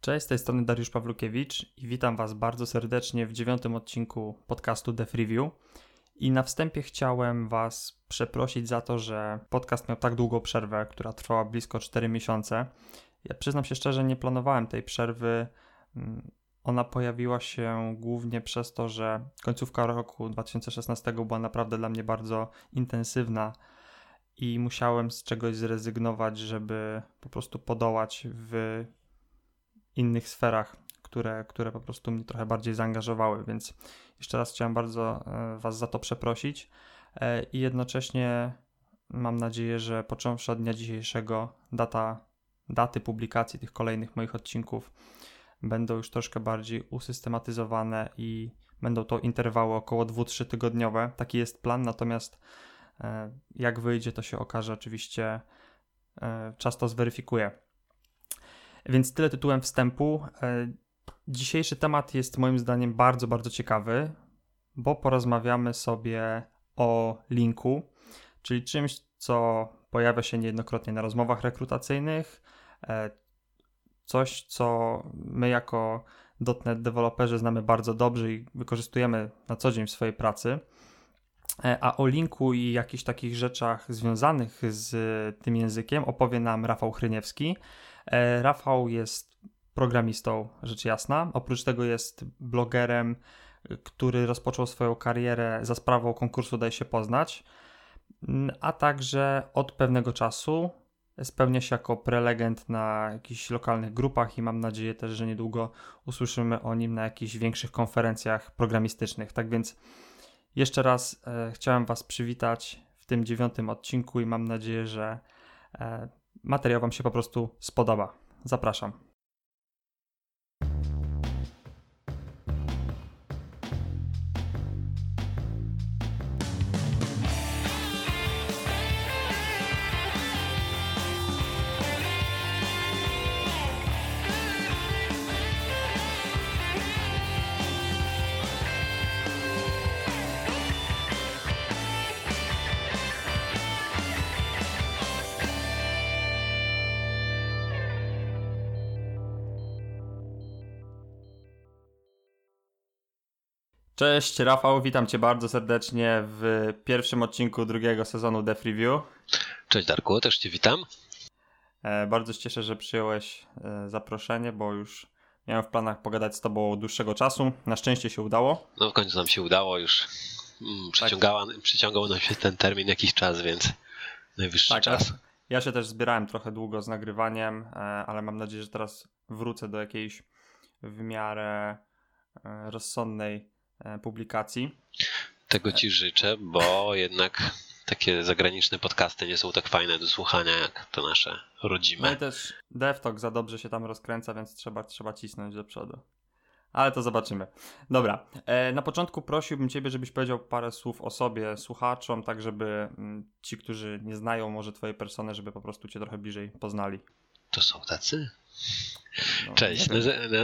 Cześć, z tej strony Dariusz Pawlukiewicz i witam Was bardzo serdecznie w dziewiątym odcinku podcastu Def Review. I na wstępie chciałem Was przeprosić za to, że podcast miał tak długą przerwę, która trwała blisko 4 miesiące. Ja przyznam się szczerze, nie planowałem tej przerwy. Mm, ona pojawiła się głównie przez to, że końcówka roku 2016 była naprawdę dla mnie bardzo intensywna i musiałem z czegoś zrezygnować, żeby po prostu podołać w innych sferach, które, które po prostu mnie trochę bardziej zaangażowały, więc jeszcze raz chciałem bardzo e, Was za to przeprosić e, i jednocześnie mam nadzieję, że począwszy od dnia dzisiejszego data, daty publikacji tych kolejnych moich odcinków będą już troszkę bardziej usystematyzowane i będą to interwały około 2-3 tygodniowe. Taki jest plan, natomiast e, jak wyjdzie, to się okaże oczywiście, czas to zweryfikuje. Więc tyle tytułem wstępu. E, dzisiejszy temat jest moim zdaniem bardzo, bardzo ciekawy, bo porozmawiamy sobie o linku, czyli czymś, co pojawia się niejednokrotnie na rozmowach rekrutacyjnych, e, coś, co my jako .NET deweloperzy znamy bardzo dobrze i wykorzystujemy na co dzień w swojej pracy. E, a o linku i jakichś takich rzeczach związanych z tym językiem opowie nam Rafał Chryniewski. E, Rafał jest programistą, rzecz jasna. Oprócz tego jest blogerem, który rozpoczął swoją karierę za sprawą konkursu Daj się poznać, a także od pewnego czasu spełnia się jako prelegent na jakichś lokalnych grupach i mam nadzieję też, że niedługo usłyszymy o nim na jakichś większych konferencjach programistycznych. Tak więc jeszcze raz e, chciałem Was przywitać w tym dziewiątym odcinku i mam nadzieję, że e, materiał Wam się po prostu spodoba. Zapraszam. Cześć Rafał, witam Cię bardzo serdecznie w pierwszym odcinku drugiego sezonu Def Review. Cześć Darku, też Cię witam. E, bardzo się cieszę, że przyjąłeś e, zaproszenie, bo już miałem w planach pogadać z Tobą dłuższego czasu. Na szczęście się udało. No w końcu nam się udało już. Mm, przyciągała, tak. Przyciągał nam się ten termin jakiś czas, więc najwyższy tak, czas. Ja się też zbierałem trochę długo z nagrywaniem, e, ale mam nadzieję, że teraz wrócę do jakiejś w miarę rozsądnej publikacji. Tego Ci życzę, bo jednak takie zagraniczne podcasty nie są tak fajne do słuchania jak to nasze rodzime. No i też DevTalk za dobrze się tam rozkręca, więc trzeba, trzeba cisnąć do przodu. Ale to zobaczymy. Dobra, e, na początku prosiłbym Ciebie, żebyś powiedział parę słów o sobie słuchaczom, tak żeby mm, ci, którzy nie znają może Twojej persony, żeby po prostu Cię trochę bliżej poznali. To są tacy? No, Cześć,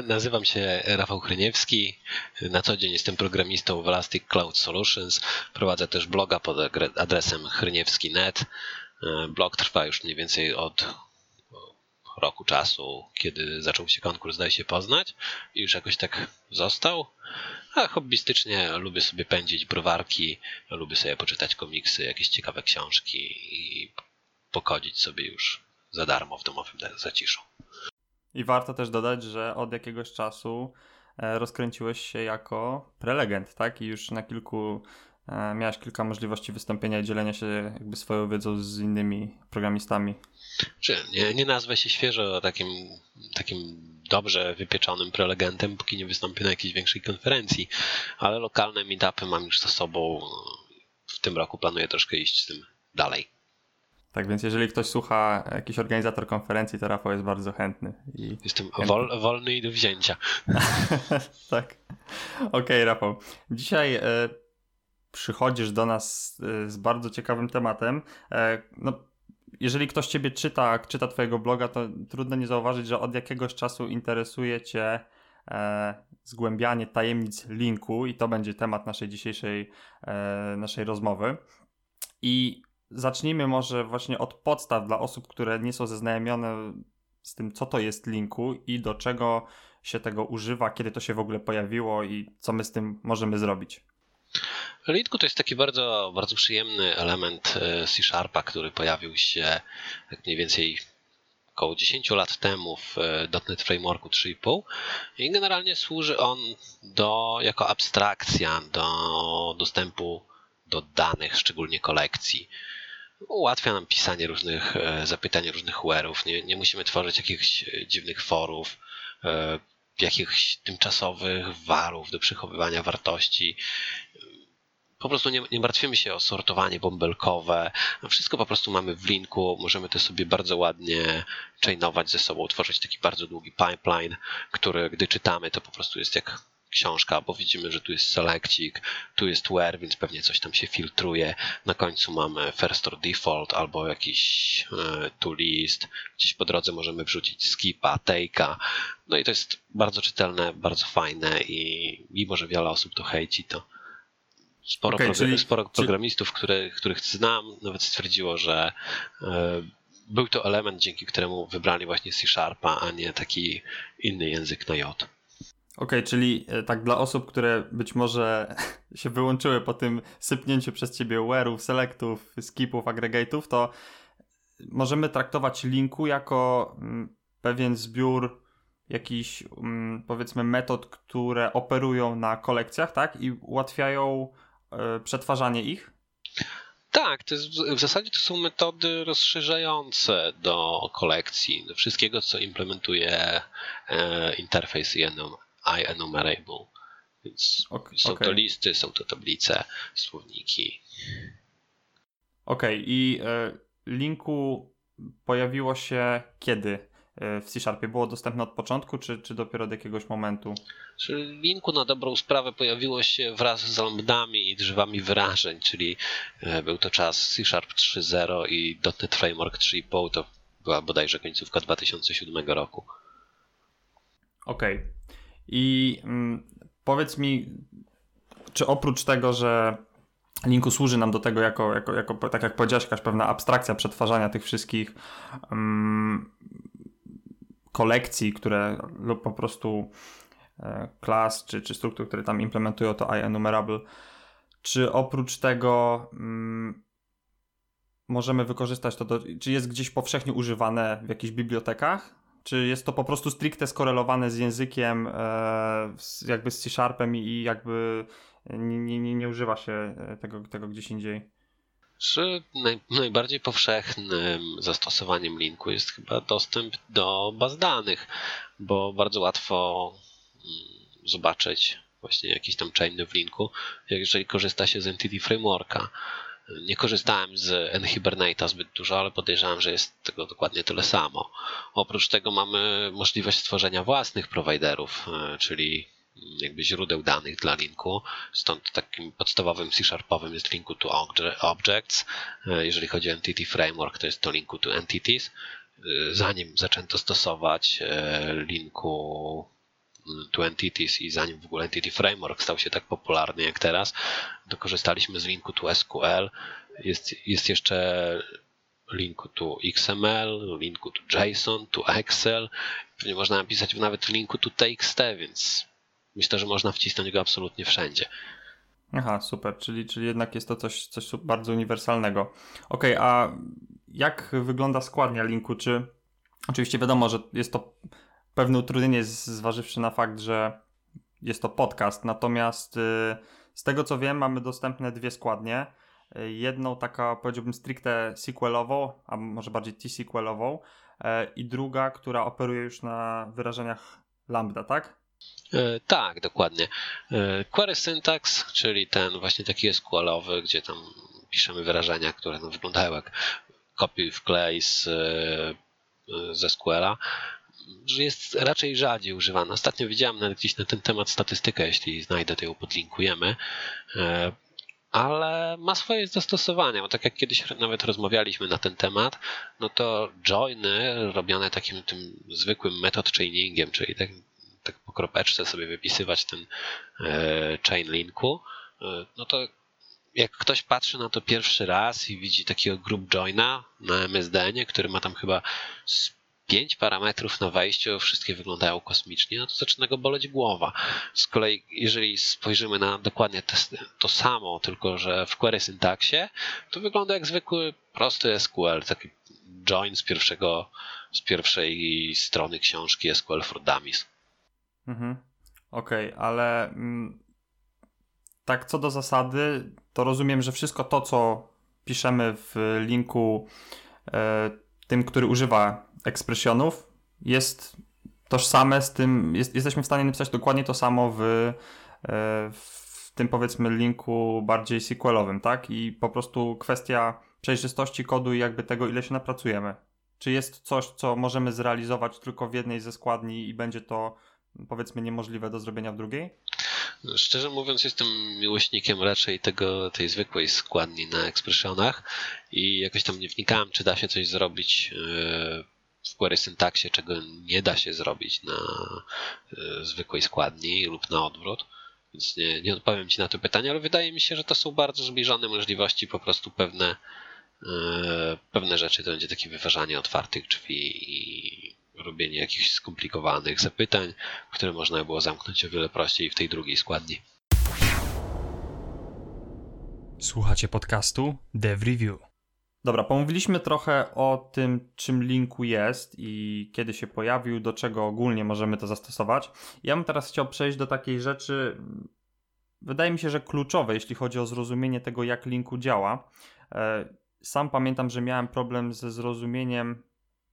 nazywam się Rafał Chryniewski. Na co dzień jestem programistą w Elastic Cloud Solutions. Prowadzę też bloga pod adresem chryniewski.net. E, blog trwa już mniej więcej od roku czasu, kiedy zaczął się konkurs Daj się poznać i już jakoś tak został. A hobbystycznie lubię sobie pędzić browarki, lubię sobie poczytać komiksy, jakieś ciekawe książki i pokodzić sobie już za darmo w domowym zaciszu. I warto też dodać, że od jakiegoś czasu e, rozkręciłeś się jako prelegent, tak? I już na kilku e, miałeś kilka możliwości wystąpienia i dzielenia się jakby swoją wiedzą z innymi programistami. Czy nie, nie nazwę się świeżo takim, takim dobrze wypieczonym prelegentem, póki nie wystąpię na jakiejś większej konferencji, ale lokalne meetupy mam już za sobą. W tym roku planuję troszkę iść z tym dalej. Tak więc jeżeli ktoś słucha, jakiś organizator konferencji, to Rafał jest bardzo chętny. I Jestem wol, wolny i do wzięcia. tak. Okej, okay, Rafał. Dzisiaj e, przychodzisz do nas e, z bardzo ciekawym tematem. E, no, jeżeli ktoś ciebie czyta, czyta twojego bloga, to trudno nie zauważyć, że od jakiegoś czasu interesuje cię e, zgłębianie tajemnic linku i to będzie temat naszej dzisiejszej e, naszej rozmowy. I zacznijmy może właśnie od podstaw dla osób, które nie są zaznajomione z tym, co to jest linku i do czego się tego używa, kiedy to się w ogóle pojawiło i co my z tym możemy zrobić. Linku to jest taki bardzo, bardzo przyjemny element e, C-Sharpa, który pojawił się tak mniej więcej około 10 lat temu w e, .NET Frameworku 3.5 i generalnie służy on do, jako abstrakcja do dostępu do danych, szczególnie kolekcji. Ułatwia nam pisanie różnych e, zapytań, różnych UR-ów. Nie, nie musimy tworzyć jakichś dziwnych forów, jakichś tymczasowych warów do przechowywania wartości po prostu nie, nie, martwimy się o sortowanie bąbelkowe. Wszystko po prostu mamy w linku. Możemy to sobie bardzo ładnie chainować ze sobą, tworzyć taki bardzo długi pipeline, który gdy czytamy, to po prostu jest jak książka, bo widzimy, że tu jest selectik, tu jest where, więc pewnie coś tam się filtruje. Na końcu mamy first or default albo jakiś e, to list. Gdzieś po drodze możemy wrzucić skipa, take'a. No i to jest bardzo czytelne, bardzo fajne i mimo, że wiele osób to hejci, to Sporo, okay, czyli, sporo programistów, które, których znam, nawet stwierdziło, że e, był to element, dzięki któremu wybrali właśnie C Sharpa, a nie taki inny język na J. Okej, okay, czyli e, tak dla osób, które być może się wyłączyły po tym sypnięciu przez ciebie where'ów, selectów, skipów, aggregate'ów, to możemy traktować linku jako mm, pewien zbiór jakichś mm, powiedzmy metod, które operują na kolekcjach, tak? I ułatwiają E, przetwarzanie ich? Tak, to jest, w zasadzie to są metody rozszerzające do kolekcji, do wszystkiego, co implementuje e, interfejs iEnumerable. Więc okay, są to listy, są to tablice, słowniki. Okej, okay, i e, linku pojawiło się kiedy? E, w C-Sharpie było dostępne od początku, czy, czy dopiero od jakiegoś momentu? Linku na dobrą sprawę pojawiło się wraz z lambdami i drzewami wyrażeń, czyli e, był to czas C-Sharp 3.0 i .NET Framework 3.5 to była bodajże końcówka 2007 roku. Okej. Okay. I mm, powiedz mi, czy oprócz tego, że linku służy nam do tego jako, jako, jako tak jak powiedziałeś, jakaś pewna abstrakcja przetwarzania tych wszystkich um, kolekcji, które lub po prostu e, klas czy, czy struktur, które tam implementują to iEnumerable. Czy oprócz tego mm, możemy wykorzystać to, do, czy jest gdzieś powszechnie używane w jakichś bibliotekach? Czy jest to po prostu stricte skorelowane z językiem, e, jakby z C-Sharpem i jakby nie, nie, nie używa się e, tego, tego gdzieś indziej? że naj, najbardziej powszechnym zastosowaniem linku jest chyba dostęp do baz danych, bo bardzo łatwo mm, zobaczyć właśnie jakiś tam chain w linku, jeżeli korzysta się z Entity Frameworka. Nie korzystałem z NHibernate'a zbyt dużo, ale podejrzewam, że jest tego dokładnie tyle samo. Oprócz tego mamy możliwość stworzenia własnych prowajderów, e, czyli jakby źródeł danych dla linku. Stąd takim podstawowym C-sharpowym jest linku to objects. E, jeżeli chodzi o Entity Framework, to jest to linku to entities. E, zanim zaczęto stosować linku to entities i zanim w ogóle Entity Framework stał się tak popularny jak teraz, to korzystaliśmy z linku to SQL. Jest, jest jeszcze linku to XML, linku to JSON, to Excel. Pewnie można napisać nawet linku to TXT, więc myślę, że można wcisnąć go absolutnie wszędzie. Aha, super, czyli, czyli jednak jest to coś, coś bardzo uniwersalnego. Okay, a jak wygląda składnia linku? Czy oczywiście wiadomo, że jest to pewne utrudnienie, zważywszy na fakt, że jest to podcast, natomiast y, z tego co wiem, mamy dostępne dwie składnie. Y, jedną taka, powiedziałbym, stricte sequelową, a może bardziej T-sequelową, y, i druga, która operuje już na wyrażeniach lambda, tak? E, tak, dokładnie. E, query syntax, czyli ten właśnie taki SQL-owy, gdzie tam piszemy wyrażenia, które no, wyglądają jak kopiuj wklej z, e, ze SQL-a, jest raczej rzadziej używana. Ostatnio widziałem nawet gdzieś na ten temat statystykę, jeśli znajdę, to ją podlinkujemy ale ma swoje zastosowania, bo tak jak kiedyś nawet rozmawialiśmy na ten temat, no to joiny robione takim tym zwykłym metod chainingiem, czyli tak, tak po kropeczce sobie wypisywać ten e, chain linku, e, no to jak ktoś patrzy na to pierwszy raz i widzi takiego group joina na MSDN, który ma tam chyba pięć parametrów na wejściu, wszystkie wyglądają kosmicznie, no to zaczyna go boleć głowa. Z kolei, jeżeli spojrzymy na dokładnie to, to samo, tylko że w query syntaksie, to wygląda jak zwykły prosty SQL, taki join z pierwszego, z pierwszej strony książki SQL for Dummies. Mhm. Okej, okay, ale mm, tak co do zasady, to rozumiem, że wszystko to, co piszemy w linku e, tym, który używa ekspresjonów, jest tożsame z tym, jest, jesteśmy w stanie napisać dokładnie to samo w, e, w tym powiedzmy linku bardziej SQL-owym, tak? I po prostu kwestia przejrzystości kodu i jakby tego, ile się napracujemy. Czy jest coś, co możemy zrealizować tylko w jednej ze składni i będzie to powiedzmy niemożliwe do zrobienia w drugiej? Szczerze mówiąc, jestem miłośnikiem raczej tego, tej zwykłej składni na ekspresjonach i jakoś tam nie wnikałem, czy da się coś zrobić e, w query syntaksie, czego nie da się zrobić na e, zwykłej składni lub na odwrót. Więc nie, nie odpowiem Ci na to pytanie, ale wydaje mi się, że to są bardzo zbliżone możliwości, po prostu pewne, e, pewne rzeczy to będzie takie wyważanie otwartych drzwi i robienie jakichś skomplikowanych zapytań, które można było zamknąć o wiele prościej w tej drugiej składni. Słuchacie podcastu Dev Review. Dobra, pomówiliśmy trochę o tym, czym linku jest i kiedy się pojawił, do czego ogólnie możemy to zastosować. Ja bym teraz chciał przejść do takiej rzeczy, wydaje mi się, że kluczowej, jeśli chodzi o zrozumienie tego, jak linku działa. E, sam pamiętam, że miałem problem ze zrozumieniem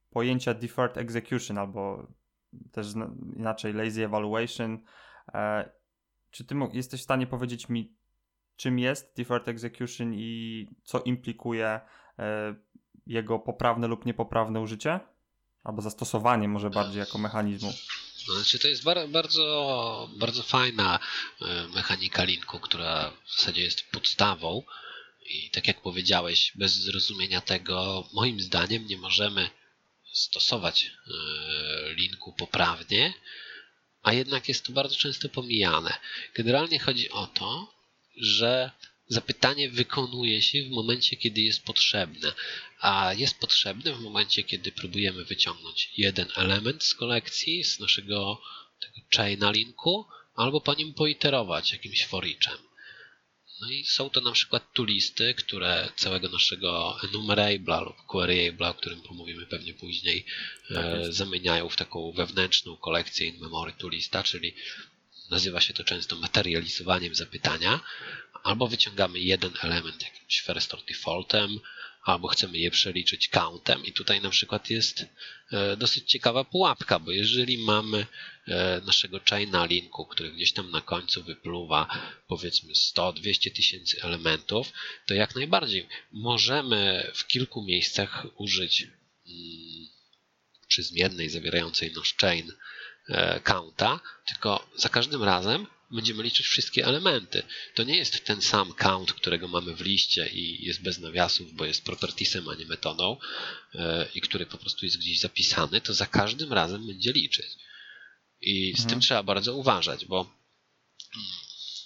pojęcia deferred execution albo też inaczej lazy evaluation. E, czy ty jesteś w stanie powiedzieć mi, czym jest deferred execution i co implikuje jego poprawne lub niepoprawne użycie? Albo zastosowanie może bardziej jako mechanizmu. Znaczy to jest bardzo, bardzo fajna e, mechanika linku, która w zasadzie jest podstawą i tak jak powiedziałeś, bez zrozumienia tego, moim zdaniem nie możemy stosować e, linku poprawnie, a jednak jest to bardzo często pomijane. Generalnie chodzi o to, że zapytanie wykonuje się w momencie, kiedy jest potrzebne, a jest potrzebne w momencie, kiedy próbujemy wyciągnąć jeden element z kolekcji, z naszego chaina linku, albo po nim poiterować jakimś for eachem. No i są to na przykład tu listy, które całego naszego enumerable'a lub queryable'a, o którym pomówimy pewnie później, tak e, zamieniają w taką wewnętrzną kolekcję in-memory lista, czyli nazywa się to często materializowaniem zapytania, albo wyciągamy jeden element jakimś first or defaultem, albo chcemy je przeliczyć countem. I tutaj na przykład jest e, dosyć ciekawa pułapka, bo jeżeli mamy e, naszego chaina linku, który gdzieś tam na końcu wypluwa powiedzmy 100-200 tysięcy elementów, to jak najbardziej możemy w kilku miejscach użyć mm, przy zmiennej zawierającej nasz chain e, counta, tylko za każdym razem będziemy liczyć wszystkie elementy. To nie jest ten sam count, którego mamy w liście i jest bez nawiasów, bo jest propertiesem, a nie metodą e, i który po prostu jest gdzieś zapisany, to za każdym razem będzie liczyć. I z mhm. tym trzeba bardzo uważać, bo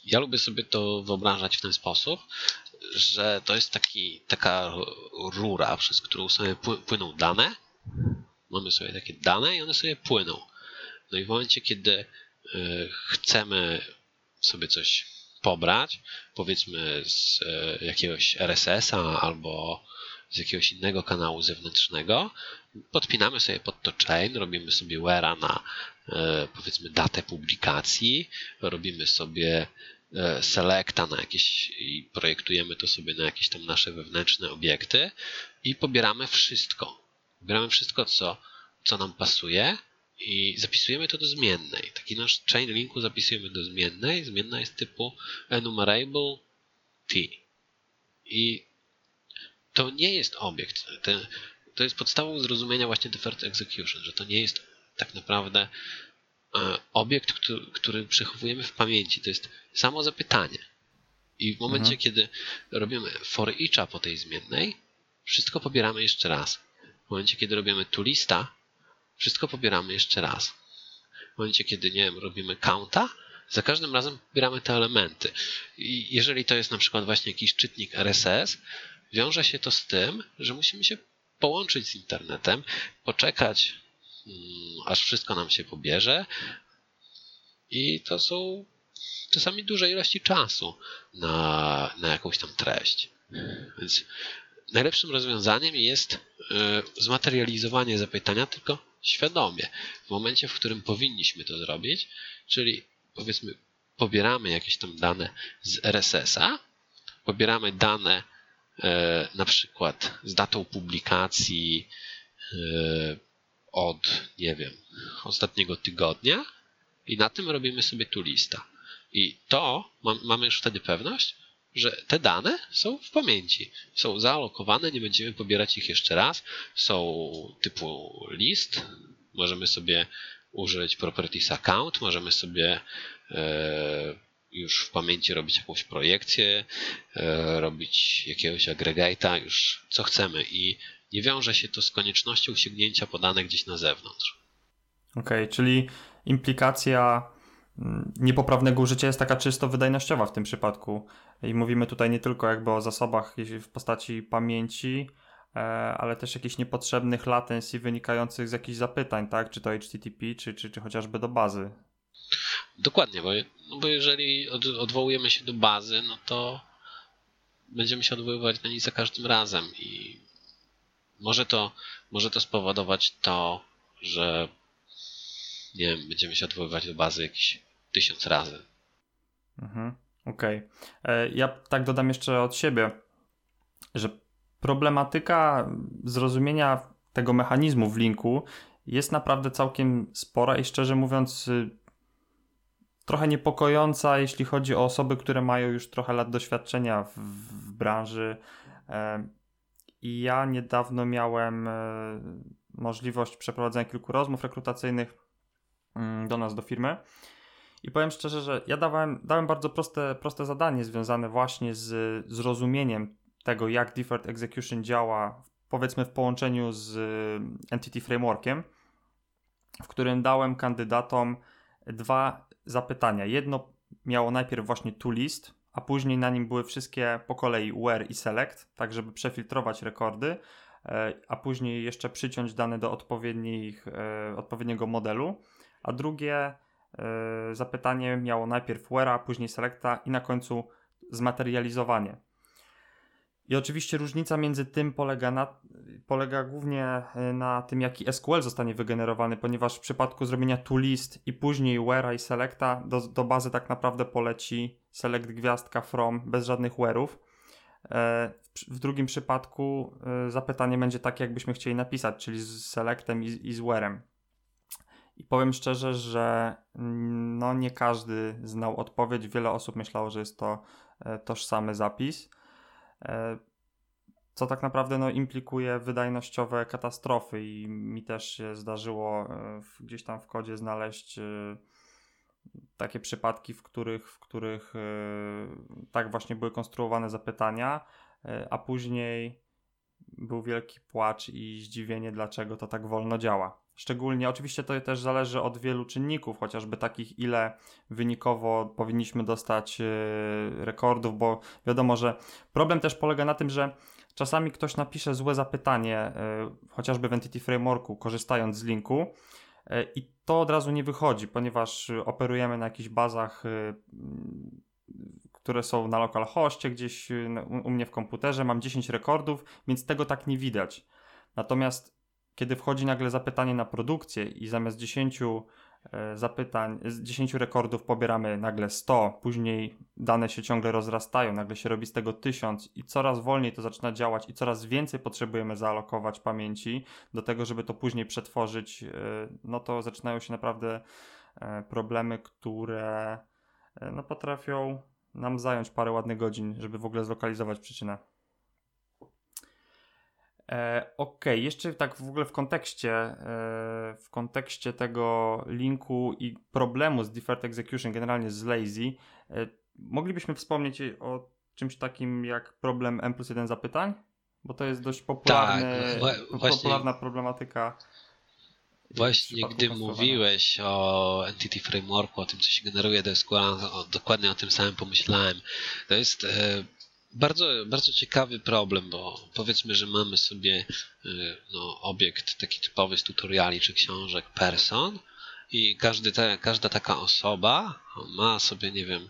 ja lubię sobie to wyobrażać w ten sposób, że to jest taki, taka rura, przez którą sobie płyną dane. Mamy sobie takie dane i one sobie płyną. No i w momencie, kiedy e, chcemy sobie coś pobrać, powiedzmy z e, jakiegoś RSS-a albo z jakiegoś innego kanału zewnętrznego, podpinamy sobie pod to chain, robimy sobie where'a na e, powiedzmy datę publikacji, robimy sobie e, selecta na jakieś i projektujemy to sobie na jakieś tam nasze wewnętrzne obiekty i pobieramy wszystko. Pobieramy wszystko, co, co nam pasuje i zapisujemy to do zmiennej. Taki nasz chain linku zapisujemy do zmiennej. Zmienna jest typu enumerable t. I to nie jest obiekt. to jest podstawą zrozumienia właśnie deferred execution, że to nie jest tak naprawdę e, obiekt, który, który przechowujemy w pamięci. To jest samo zapytanie. I w momencie, mhm. kiedy robimy for each'a po tej zmiennej, wszystko pobieramy jeszcze raz. W momencie, kiedy robimy tu lista, wszystko pobieramy jeszcze raz. W momencie, kiedy, nie wiem, robimy counta, za każdym razem pobieramy te elementy. I jeżeli to jest na przykład właśnie jakiś czytnik RSS, wiąże się to z tym, że musimy się połączyć z internetem, poczekać mm, aż wszystko nam się pobierze. I to są czasami duże ilości czasu na, na jakąś tam treść. Więc najlepszym rozwiązaniem jest e, zmaterializowanie zapytania, tylko świadomie. W momencie, w którym powinniśmy to zrobić, czyli powiedzmy pobieramy jakieś tam dane z RSS-a, pobieramy dane e, na przykład z datą publikacji e, od, nie wiem, ostatniego tygodnia i na tym robimy sobie tu lista. I to mamy już wtedy pewność, że te dane są w pamięci, są zaalokowane, nie będziemy pobierać ich jeszcze raz, są typu list, możemy sobie użyć properties account, możemy sobie e, już w pamięci robić jakąś projekcję, e, robić jakiegoś agregate'a, już co chcemy. I nie wiąże się to z koniecznością sięgnięcia podane gdzieś na zewnątrz. Okej, okay, czyli implikacja mm, niepoprawnego użycia jest taka czysto wydajnościowa w tym przypadku. I mówimy tutaj nie tylko jakby o zasobach w postaci pamięci, e, ale też jakichś niepotrzebnych latencji wynikających z jakichś zapytań, tak? Czy to HTTP, czy, czy, czy chociażby do bazy. Dokładnie, bo, no bo jeżeli od, odwołujemy się do bazy, no to będziemy się odwoływać na niej za każdym razem i może to, może to spowodować to, że nie wiem, będziemy się odwoływać do bazy jakieś tysiąc razy. Mhm, Okej. Okay. E, ja tak dodam jeszcze od siebie, że problematyka zrozumienia tego mechanizmu w linku jest naprawdę całkiem spora i szczerze mówiąc y, trochę niepokojąca, jeśli chodzi o osoby, które mają już trochę lat doświadczenia w, w branży. E, I ja niedawno miałem e, możliwość przeprowadzenia kilku rozmów rekrutacyjnych mm, do nas, do firmy. I powiem szczerze, że ja dałem, dałem bardzo proste, proste zadanie związane właśnie z zrozumieniem tego, jak Deferred Execution działa, powiedzmy w połączeniu z Entity Frameworkiem, w którym dałem kandydatom dwa zapytania. Jedno miało najpierw właśnie to list, a później na nim były wszystkie po kolei where i select, tak żeby przefiltrować rekordy, e, a później jeszcze przyciąć dane do odpowiednich, e, odpowiedniego modelu. A drugie zapytanie miało najpierw where, a później selecta i na końcu zmaterializowanie. I oczywiście różnica między tym polega, na, polega głównie e, na tym, jaki SQL zostanie wygenerowany, ponieważ w przypadku zrobienia toList i później where'a i selecta do, do bazy tak naprawdę poleci select gwiazdka from bez żadnych where'ów. E, w drugim przypadku e, zapytanie będzie takie, jakbyśmy chcieli napisać, czyli z selectem i, i z where'em. I powiem szczerze, że mm, no nie każdy znał odpowiedź. Wiele osób myślało, że jest to tożsamy zapis. E, co tak naprawdę no, implikuje wydajnościowe katastrofy i mi też się zdarzyło e, gdzieś tam w kodzie znaleźć e, takie przypadki, w których, w których tak właśnie były konstruowane zapytania, a później był wielki płacz i zdziwienie, dlaczego to tak wolno działa. Szczególnie, oczywiście to też zależy od wielu czynników, chociażby takich, ile wynikowo powinniśmy dostać e, rekordów, bo wiadomo, że problem też polega na tym, że czasami ktoś napisze złe zapytanie, e, chociażby w Entity Frameworku, korzystając z linku, e, i to od razu nie wychodzi, ponieważ operujemy na jakichś bazach, które są na localhoście, gdzieś u mnie w komputerze, mam 10 rekordów, więc tego tak nie widać. Natomiast kiedy wchodzi nagle zapytanie na produkcję i zamiast 10 e, zapytań, z 10 rekordów pobieramy nagle 100, później dane się ciągle rozrastają, nagle się robi z tego 1000 i coraz wolniej to zaczyna działać i coraz więcej potrzebujemy zaalokować pamięci do tego, żeby to później przetworzyć, e, no to zaczynają się naprawdę e, problemy, które no potrafią nam zająć parę ładnych godzin, żeby w ogóle zlokalizować przyczynę. E, ok, jeszcze tak w ogóle w kontekście, e, w kontekście tego linku i problemu z deferred execution, generalnie z lazy, e, moglibyśmy wspomnieć o czymś takim jak problem M plus 1 zapytań? Bo to jest dość popularny, tak, właśnie, popularna problematyka. Właśnie gdy mówiłeś o Entity Frameworku, o tym, co się generuje do SQL, dokładnie o tym samym pomyślałem. To jest bardzo, bardzo ciekawy problem, bo powiedzmy, że mamy sobie y, no, obiekt taki typowy z tutoriali czy książek person i każdy te, każda taka osoba ma sobie, nie wiem,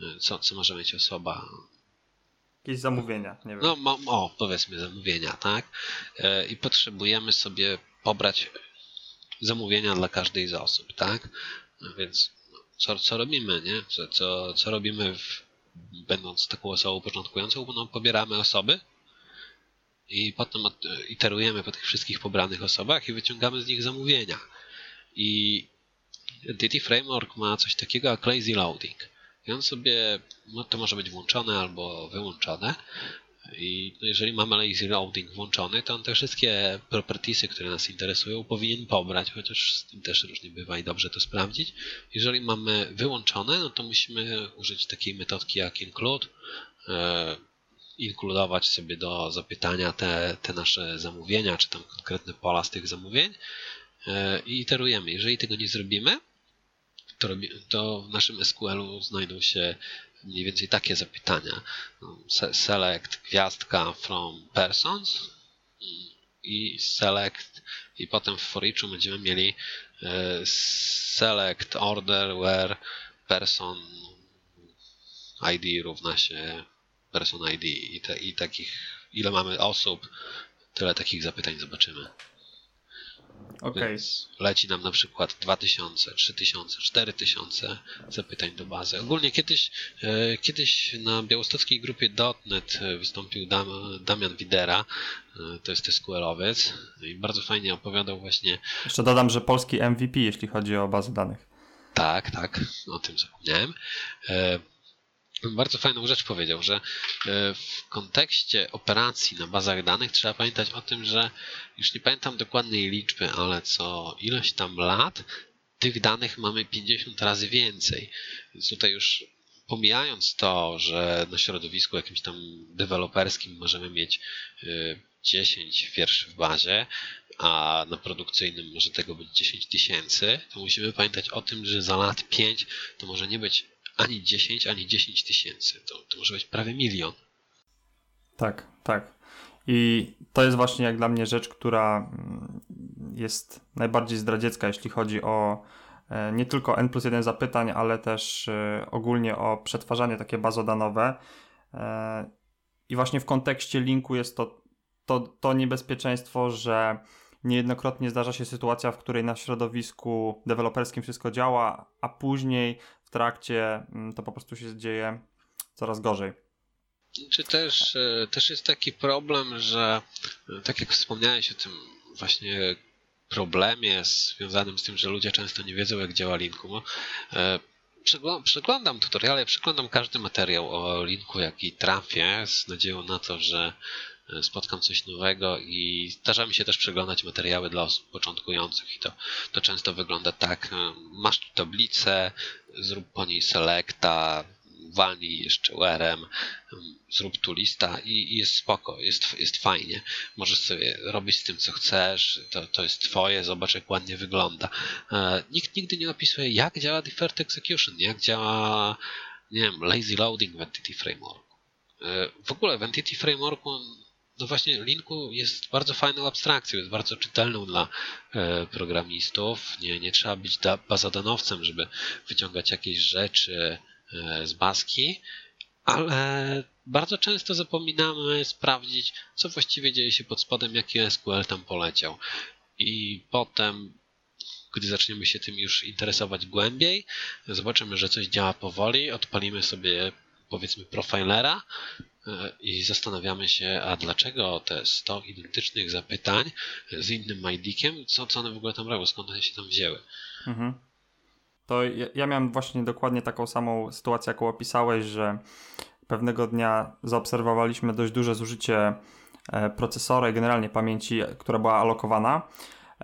y, co, co może mieć osoba. Jakieś zamówienia, nie wiem. No, o, powiedzmy zamówienia, tak? Y, I potrzebujemy sobie pobrać zamówienia dla każdej z osób, tak? Więc co, co robimy, nie? Co, co, co robimy w, będąc taką osobą początkującą? No, pobieramy osoby i potem iterujemy po tych wszystkich pobranych osobach i wyciągamy z nich zamówienia. I Entity Framework ma coś takiego jak lazy loading. I on sobie, no to może być włączone albo wyłączone, i jeżeli mamy lazy loading włączony, to on te wszystkie propertiesy, które nas interesują, powinien pobrać, chociaż z tym też różnie bywa i dobrze to sprawdzić. Jeżeli mamy wyłączone, no to musimy użyć takiej metodki jak include, e, inkludować sobie do zapytania te, te nasze zamówienia, czy tam konkretne pola z tych zamówień e, i iterujemy. Jeżeli tego nie zrobimy, to, w naszym SQL-u znajdą się mniej więcej takie zapytania. Select gwiazdka from persons i select i potem w for będziemy mieli e, select order where person ID równa się person ID i, te, i takich ile mamy osób, tyle takich zapytań zobaczymy. Okay. leci nam na przykład 2000, 3000, 4000 zapytań do bazy. Ogólnie kiedyś, e, kiedyś na białostockiej grupie .NET wystąpił Dam, Damian Widera, e, to jest SQL-owiec i bardzo fajnie opowiadał właśnie... Jeszcze dodam, że polski MVP, jeśli chodzi o bazę danych. Tak, tak, o tym zapomniałem. Bardzo fajną rzecz powiedział, że e, w kontekście operacji na bazach danych trzeba pamiętać o tym, że już nie pamiętam dokładnej liczby, ale co ileś tam lat tych danych mamy 50 razy więcej. Więc tutaj już pomijając to, że na środowisku jakimś tam deweloperskim możemy mieć 10 e, wierszy w bazie, a na produkcyjnym może tego być 10 tysięcy, to musimy pamiętać o tym, że za lat 5 to może nie być ani 10, ani 10 tysięcy. To, to może być prawie milion. Tak, tak. I to jest właśnie jak dla mnie rzecz, która mm, jest najbardziej zdradziecka, jeśli chodzi o e, nie tylko N plus 1 zapytań, ale też e, ogólnie o przetwarzanie takie bazodanowe. E, I właśnie w kontekście linku jest to, to, to niebezpieczeństwo, że niejednokrotnie zdarza się sytuacja, w której na środowisku deweloperskim wszystko działa, a później trakcie mm, to po prostu się dzieje coraz gorzej. Czy też, e, też jest taki problem, że e, tak jak wspomniałeś o tym właśnie problemie związanym z tym, że ludzie często nie wiedzą jak działa linku. E, przeglądam tutoriale, przeglądam każdy materiał o linku, jaki trafię, z nadzieją na to, że spotkam coś nowego i zdarza mi się też przeglądać materiały dla osób początkujących i to, to często wygląda tak, masz tu tablicę, zrób po niej selecta, walnij jeszcze URM, zrób tu lista i, i, jest spoko, jest, jest fajnie. Możesz sobie robić z tym, co chcesz, to, to jest twoje, zobacz jak ładnie wygląda. E, nikt nigdy nie opisuje, jak działa deferred execution, jak działa, nie wiem, lazy loading w Entity Framework. E, w ogóle w Entity Frameworku no właśnie Linku jest bardzo fajną abstrakcją, jest bardzo czytelną dla e, programistów. Nie, nie trzeba być bazadanowcem, żeby wyciągać jakieś rzeczy e, z baski, ale bardzo często zapominamy sprawdzić, co właściwie dzieje się pod spodem, jaki SQL tam poleciał. I potem, gdy zaczniemy się tym już interesować głębiej, zobaczymy, że coś działa powoli, odpalimy sobie powiedzmy profilera i zastanawiamy się, a dlaczego te 100 identycznych zapytań z innym MyDickiem, co, co one w ogóle tam robią, skąd one się tam wzięły. Mhm. To ja, ja miałem właśnie dokładnie taką samą sytuację, jaką opisałeś, że pewnego dnia zaobserwowaliśmy dość duże zużycie e, procesora i generalnie pamięci, która była alokowana.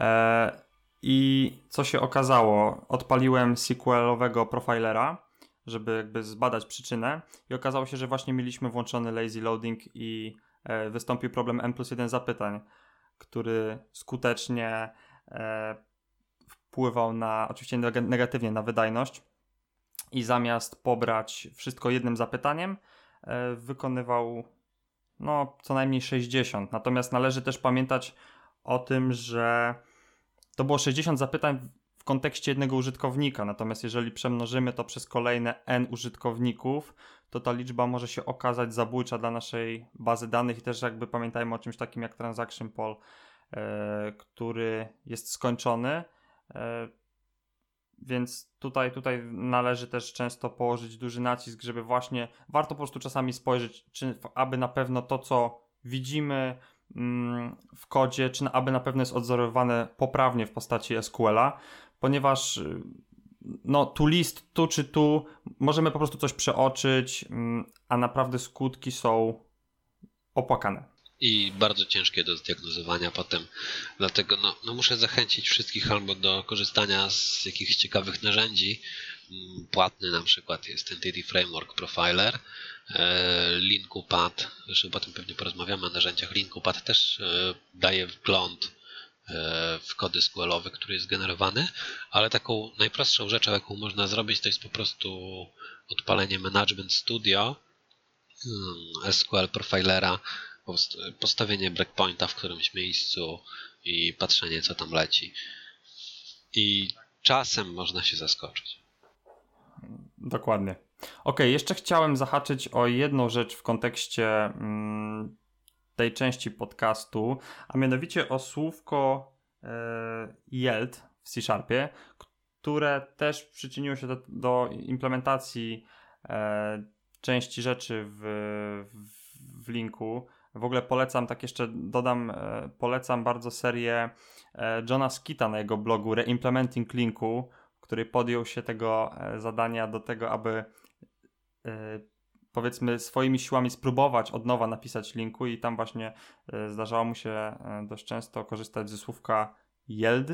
E, I co się okazało? Odpaliłem SQL-owego profilera żeby jakby zbadać przyczynę i okazało się, że właśnie mieliśmy włączony lazy loading i e, wystąpił problem N plus 1 zapytań, który skutecznie e, wpływał na, oczywiście negatywnie na wydajność i zamiast pobrać wszystko jednym zapytaniem, e, wykonywał no, co najmniej 60. Natomiast należy też pamiętać o tym, że to było 60 zapytań w kontekście jednego użytkownika. Natomiast jeżeli przemnożymy to przez kolejne n użytkowników, to ta liczba może się okazać zabójcza dla naszej bazy danych i też jakby pamiętajmy o czymś takim jak transaction poll, e, który jest skończony. E, więc tutaj, tutaj należy też często położyć duży nacisk, żeby właśnie warto po prostu czasami spojrzeć, czy aby na pewno to, co widzimy mm, w kodzie, czy aby na pewno jest odzorowane poprawnie w postaci SQL-a, ponieważ y, no, tu list, tu czy tu, możemy po prostu coś przeoczyć, mm, a naprawdę skutki są opłakane i bardzo ciężkie do zdiagnozowania potem. Dlatego no, no muszę zachęcić wszystkich albo do korzystania z jakichś ciekawych narzędzi. Mm, płatny na przykład jest Entity Framework Profiler, e, Linkupad, zresztą potem pewnie porozmawiamy o narzędziach. Linkupad też e, daje wgląd w kody SQL-owe, który jest generowany, ale taką najprostszą rzeczą, jaką można zrobić, to jest po prostu odpalenie Management Studio, hmm, SQL Profilera postawienie breakpointa w którymś miejscu i patrzenie, co tam leci. I czasem można się zaskoczyć. Dokładnie. Ok, jeszcze chciałem zahaczyć o jedną rzecz w kontekście mm, tej części podcastu, a mianowicie o słówko e, yield w C Sharpie, które też przyczyniło się do, do implementacji e, części rzeczy w, w, w linku. W ogóle polecam, tak jeszcze dodam, e, polecam bardzo serię e, Johna Skita na jego blogu Reimplementing Linku, który podjął się tego e, zadania do tego, aby powiedzmy swoimi siłami spróbować od nowa napisać linku i tam właśnie zdarzało mu się dość często korzystać ze słówka yield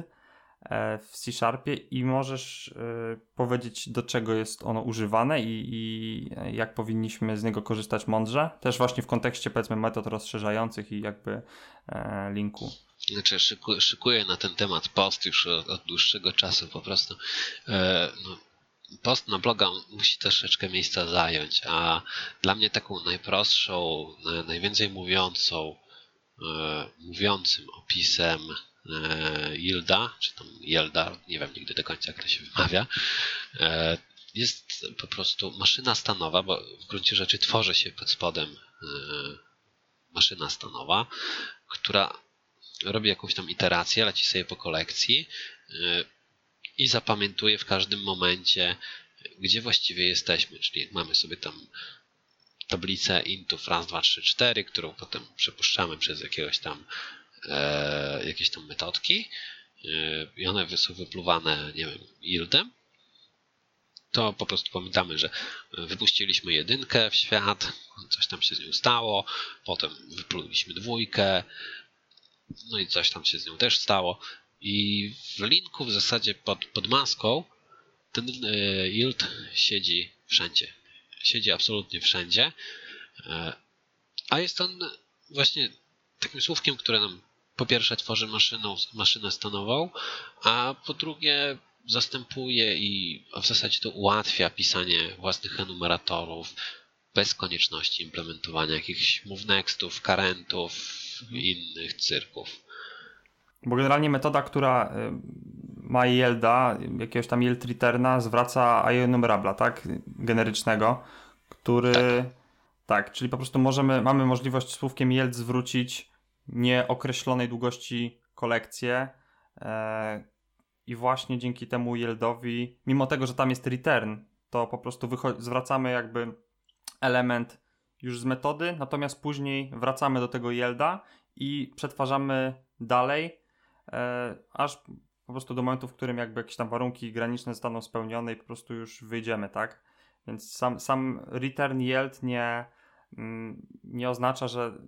E, w C-Sharpie i możesz e, powiedzieć, do czego jest ono używane i, i, jak powinniśmy z niego korzystać mądrze. Też właśnie w kontekście, powiedzmy, metod rozszerzających i jakby e, linku. Znaczy, szykuję na ten temat post już od, od dłuższego czasu po prostu. E, no, post na bloga musi troszeczkę miejsca zająć, a dla mnie taką najprostszą, najwięcej mówiącą, e, mówiącym opisem Yilda, czy tam Yelda, nie wiem nigdy do końca jak to się wymawia, e, jest po prostu maszyna stanowa, bo w gruncie rzeczy tworzy się pod spodem e, maszyna stanowa, która robi jakąś tam iterację, leci sobie po kolekcji e, i zapamiętuje w każdym momencie, gdzie właściwie jesteśmy, czyli mamy sobie tam tablicę intów raz, dwa, trzy, cztery, którą potem przepuszczamy przez jakiegoś tam e, jakieś tam metodki e, i one są wypluwane, nie wiem, yieldem, to po prostu pamiętamy, że wypuściliśmy jedynkę w świat, coś tam się z nią stało, potem wypluliśmy dwójkę, no i coś tam się z nią też stało. I w linku w zasadzie pod, pod maską ten e, yield siedzi wszędzie. Siedzi absolutnie wszędzie. E, a jest on właśnie takim słówkiem, które nam po pierwsze tworzy maszyną, maszynę stanową, a po drugie zastępuje i w zasadzie to ułatwia pisanie własnych enumeratorów bez konieczności implementowania jakichś movenextów, currentów i innych cyrków. Bo generalnie metoda, która y, ma yielda, jakiegoś tam yield returna, zwraca enumerabla, tak? Generycznego, który... Tak. tak, czyli po prostu możemy, mamy możliwość słówkiem yield zwrócić nieokreślonej długości kolekcję e, i właśnie dzięki temu yieldowi, mimo tego, że tam jest return, to po prostu zwracamy jakby element już z metody, natomiast później wracamy do tego yielda i przetwarzamy dalej, aż po prostu do momentu, w którym jakby jakieś tam warunki graniczne zostaną spełnione i po prostu już wyjdziemy, tak? Więc sam, sam return yield nie, mm, nie oznacza, że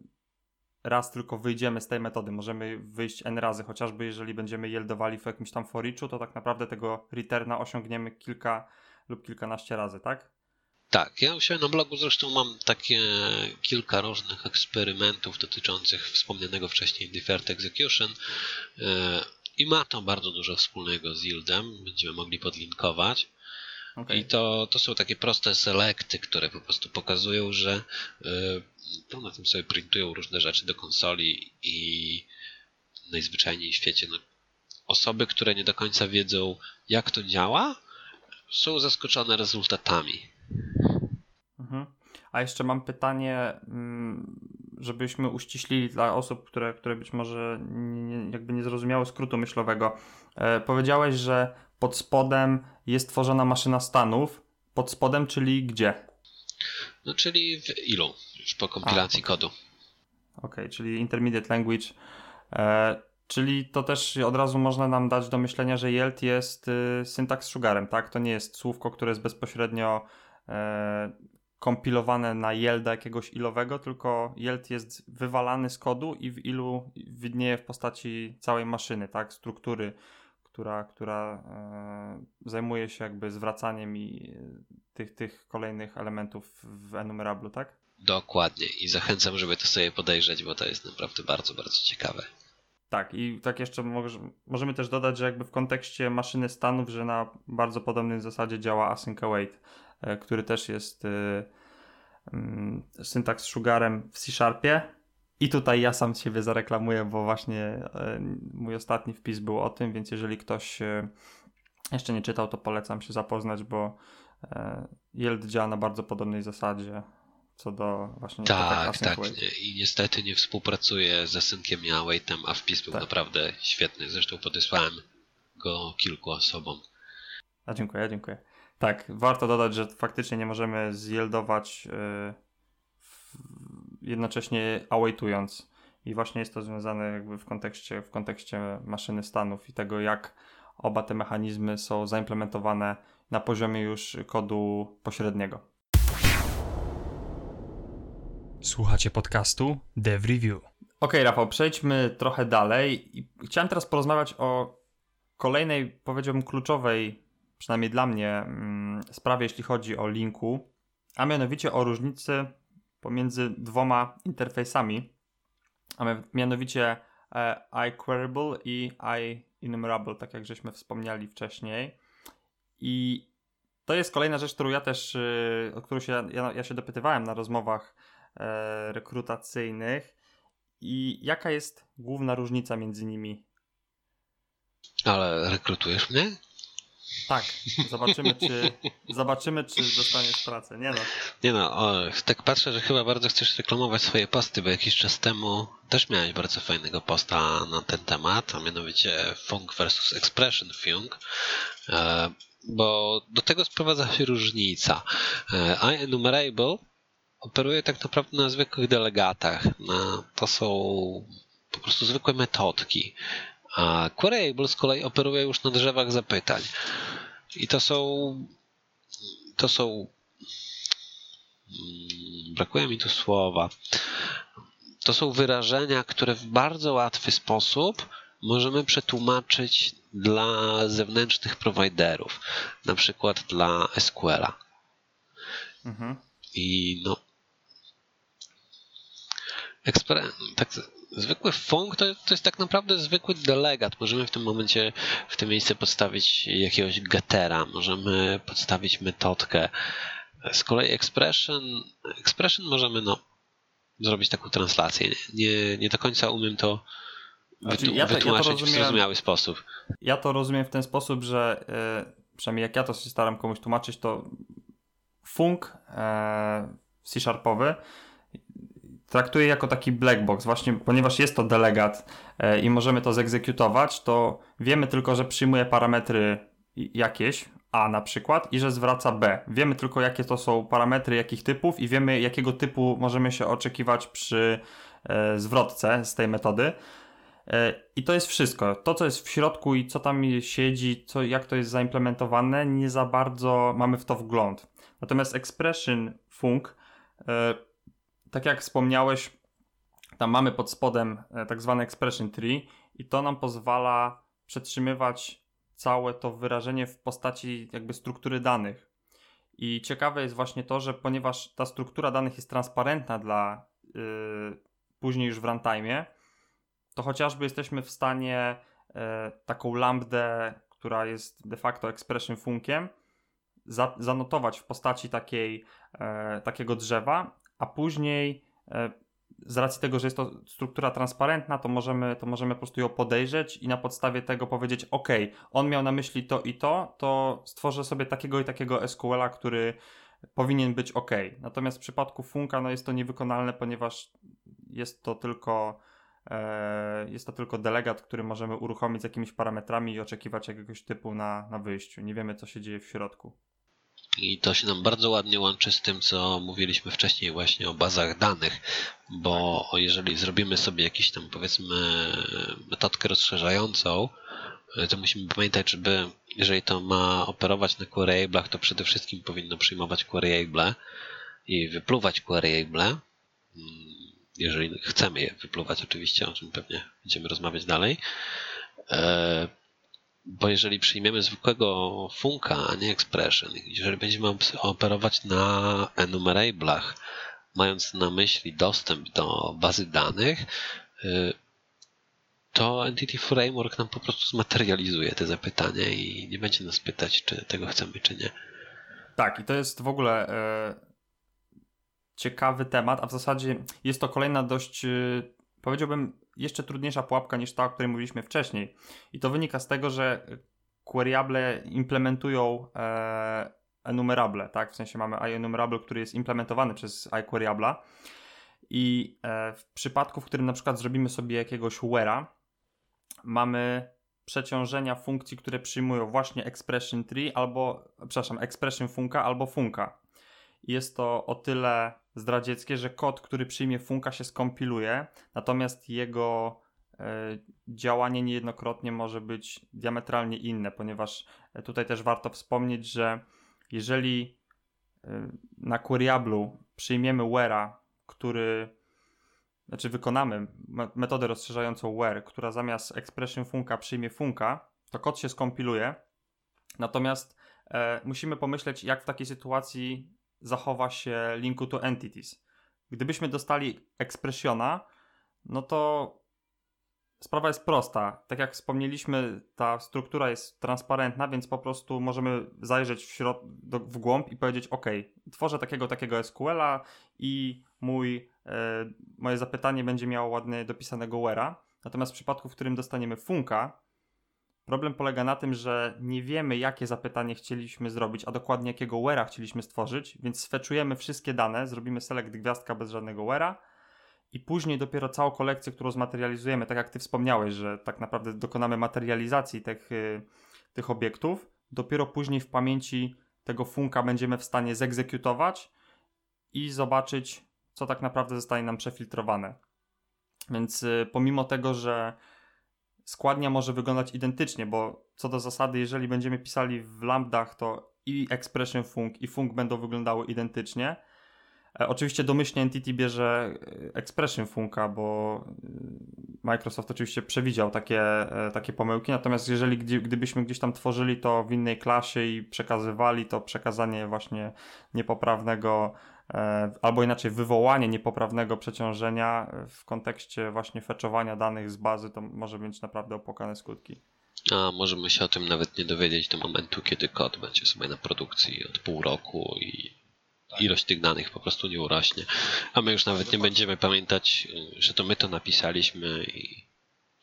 raz tylko wyjdziemy z tej metody. Możemy wyjść n razy, chociażby jeżeli będziemy yieldowali w jakimś tam forichu, to tak naprawdę tego returna osiągniemy kilka lub kilkanaście razy, tak? Tak, ja u siebie na blogu zresztą mam takie kilka różnych eksperymentów dotyczących wspomnianego wcześniej Deferred Execution e, i ma to bardzo dużo wspólnego z yieldem, będziemy mogli podlinkować. Okay. I to, to są takie proste selekty, które po prostu pokazują, że yy, to na tym sobie printują różne rzeczy do konsoli i najzwyczajniej w świecie no, osoby, które nie do końca wiedzą, jak to działa, są zaskoczone rezultatami. Mhm. A jeszcze mam pytanie, mm, żebyśmy uściślili dla osób, które, które być może nie, jakby nie zrozumiały skrótu myślowego. E, powiedziałeś, że pod spodem jest tworzona maszyna stanów. Pod spodem, czyli gdzie? No, czyli w ilu, już po kompilacji A, okay. kodu. Okej, okay, czyli intermediate language. E, czyli to też od razu można nam dać do myślenia, że yield jest y, syntax sugarem, tak? To nie jest słówko, które jest bezpośrednio kompilowane na yielda jakiegoś ilowego, tylko yield jest wywalany z kodu i w ilu widnieje w postaci całej maszyny, tak? Struktury która, która e, zajmuje się jakby zwracaniem i e, tych, tych kolejnych elementów w enumerablu, tak? Dokładnie i zachęcam, żeby to sobie podejrzeć, bo to jest naprawdę bardzo, bardzo ciekawe. Tak, i tak jeszcze możemy też dodać, że jakby w kontekście maszyny stanów, że na bardzo podobnej zasadzie działa async await, e, który też jest mm, syntaks sugarem w C-Sharpie, i tutaj ja sam siebie zareklamuję, bo właśnie e, mój ostatni wpis był o tym, więc jeżeli ktoś e, jeszcze nie czytał, to polecam się zapoznać, bo e, Yield działa na bardzo podobnej zasadzie co do właśnie tak, tak, i niestety nie współpracuje z Asynkiem i Awaitem, a wpis był tak. naprawdę świetny. Zresztą podesłałem go kilku osobom. A dziękuję, dziękuję. Tak, warto dodać, że faktycznie nie możemy zjeldować yy, jednocześnie awaitując. I właśnie jest to związane jakby w kontekście, w kontekście maszyny stanów i tego, jak oba te mechanizmy są zaimplementowane na poziomie już kodu pośredniego. Słuchacie podcastu Dev Review. Ok, Rafał, przejdźmy trochę dalej. Chciałem teraz porozmawiać o kolejnej, powiedziałbym, kluczowej, przynajmniej dla mnie, mm, sprawie, jeśli chodzi o linku, a mianowicie o różnicy pomiędzy dwoma interfejsami, a mianowicie e, iQueryable i iEnumerable, tak jak żeśmy wspomniali wcześniej. I to jest kolejna rzecz, którą ja też, y, o którą się, ja, ja się dopytywałem na rozmowach e, rekrutacyjnych. I jaka jest główna różnica między nimi? Ale rekrutujesz mnie? Tak, zobaczymy czy, zobaczymy, czy dostaniesz pracę. Nie no. Nie no, o, tak patrzę, że chyba bardzo chcesz reklamować swoje posty, bo jakiś czas temu też miałeś bardzo fajnego posta na ten temat, a mianowicie Funk versus Expression Funk. E, bo do tego sprowadza się różnica. E, iEnumerable operuje tak naprawdę na zwykłych delegatach. To są po prostu zwykłe metodki. A Queryable z kolei operuje już na drzewach zapytań. I to są. To są. Mm, brakuje mi tu słowa. To są wyrażenia, które w bardzo łatwy sposób możemy przetłumaczyć dla zewnętrznych prowajderów, na przykład dla SQL-a. Mhm. I no. Ekspre- tak, zwykły funk to, to jest tak naprawdę zwykły delegat. Możemy w tym momencie, w tym miejscu podstawić jakiegoś gettera, możemy podstawić metodkę. Z kolei expression, expression możemy no, zrobić taką translację. Nie, nie do końca umiem to znaczy, ja to, wytłumaczyć ja w zrozumiały sposób. Ja to rozumiem w ten sposób, że yy, przynajmniej jak ja to się staram komuś tłumaczyć, to funk yy, C-sharpowy traktuję jako taki black box, właśnie ponieważ jest to delegat e, i możemy to zegzekutować, to wiemy tylko, że przyjmuje parametry jakieś, A na przykład, i że zwraca B. Wiemy tylko, jakie to są parametry, jakich typów, i wiemy, jakiego typu możemy się oczekiwać przy e, zwrotce z tej metody. E, I to jest wszystko. To, co jest w środku i co tam siedzi, co, jak to jest zaimplementowane, nie za bardzo mamy w to wgląd. Natomiast expression func tak jak wspomniałeś, tam mamy pod spodem e, tak zwany expression tree i to nam pozwala przetrzymywać całe to wyrażenie w postaci jakby struktury danych. I ciekawe jest właśnie to, że ponieważ ta struktura danych jest transparentna dla yy, później już w runtime, to chociażby jesteśmy w stanie yy, taką lambdę, która jest de facto expression funkiem, za, zanotować w postaci takiej, takiego drzewa, a później z racji tego, że jest to struktura transparentna, to możemy, to możemy po prostu ją podejrzeć i na podstawie tego powiedzieć, ok, on miał na myśli to i to, to stworzę sobie takiego i takiego SQL-a, który powinien być ok. Natomiast w przypadku Funka no jest to niewykonalne, ponieważ jest to tylko e, jest to tylko delegat, który możemy uruchomić z jakimiś parametrami i oczekiwać jakiegoś typu na, na wyjściu. Nie wiemy, co się dzieje w środku. I to się nam bardzo ładnie łączy z tym, co mówiliśmy wcześniej właśnie o bazach danych, bo jeżeli zrobimy sobie jakiś tam powiedzmy metodkę rozszerzającą, to musimy pamiętać, żeby jeżeli to ma operować na queryable'ach, to przede wszystkim powinno przyjmować queryable i wypluwać queryable, mm, jeżeli chcemy je wypluwać oczywiście, o czym pewnie będziemy rozmawiać dalej. Bo jeżeli przyjmiemy zwykłego funka, a nie expression, jeżeli będziemy operować na enumerable'ach, mając na myśli dostęp do bazy danych, y, to Entity Framework nam po prostu zmaterializuje te zapytania i nie będzie nas pytać, czy tego chcemy, czy nie. Tak, i to jest w ogóle e, ciekawy temat, a w zasadzie jest to kolejna dość, e, powiedziałbym, jeszcze trudniejsza pułapka niż ta, o której mówiliśmy wcześniej. I to wynika z tego, że queryable implementują e, enumerable, tak? W sensie mamy enumerable, który jest implementowany przez iQueryable. I e, w przypadku, w którym na przykład zrobimy sobie jakiegoś where'a, mamy przeciążenia funkcji, które przyjmują właśnie expression tree albo, przepraszam, expression funka albo funka. Jest to o tyle zdradzieckie, że kod, który przyjmie funka się skompiluje, natomiast jego e, działanie niejednokrotnie może być diametralnie inne, ponieważ e, tutaj też warto wspomnieć, że jeżeli e, na queryablu przyjmiemy where'a, który znaczy wykonamy metodę rozszerzającą where, która zamiast expression funka przyjmie funka, to kod się skompiluje. Natomiast musimy pomyśleć, jak w takiej sytuacji zachowa się linku to entities. Gdybyśmy dostali expressiona, no to sprawa jest prosta. Tak jak wspomnieliśmy, ta struktura jest transparentna, więc po prostu możemy zajrzeć w, środ- do, w głąb i powiedzieć: OK, tworzę takiego, takiego SQL-a i mój, e, moje zapytanie będzie miało ładnie dopisanego where'a. Natomiast w przypadku, w którym dostaniemy funka, problem polega na tym, że nie wiemy, jakie zapytanie chcieliśmy zrobić, a dokładnie jakiego where'a chcieliśmy stworzyć, więc sfeczujemy wszystkie dane, zrobimy select gwiazdka bez żadnego where'a i później dopiero całą kolekcję, którą zmaterializujemy, tak jak ty wspomniałeś, że tak naprawdę dokonamy materializacji tych, y, tych obiektów, dopiero później w pamięci tego funka będziemy w stanie zegzekutować i zobaczyć, co tak naprawdę zostanie nam przefiltrowane. Więc y, pomimo tego, że składnia może wyglądać identycznie, bo co do zasady, jeżeli będziemy pisali w lambdach, to i expression funk i funk będą wyglądały identycznie, E, oczywiście domyślnie Entity bierze e, Expression Funka, bo e, Microsoft oczywiście przewidział takie, takie pomyłki, natomiast jeżeli gdybyśmy gdzieś tam tworzyli to w innej klasie i przekazywali to przekazanie właśnie niepoprawnego albo inaczej wywołanie niepoprawnego przeciążenia w kontekście właśnie feczowania danych z bazy, to może mieć naprawdę opłakane skutki. A możemy się o tym nawet nie dowiedzieć do momentu, kiedy kod będzie sobie na produkcji od pół roku i tak. ilość tych danych po prostu nie urośnie. A my już nawet nie będziemy pamiętać, że to my to napisaliśmy i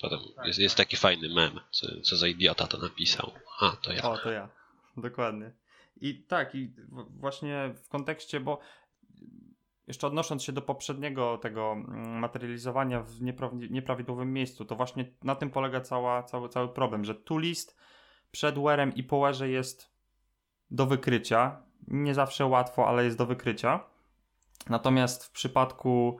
potem tak, jest, jest tak. taki fajny mem, co, co za idiota to napisał. A, to ja. O, to ja. Dokładnie. I tak, i właśnie w kontekście, bo jeszcze odnosząc się do poprzedniego tego mm, materializowania w nieprawidłowym miejscu, to właśnie na tym polega cała, cały, cały problem, że tu list przed werem i po jest do wykrycia, nie zawsze łatwo, ale jest do wykrycia. Natomiast w przypadku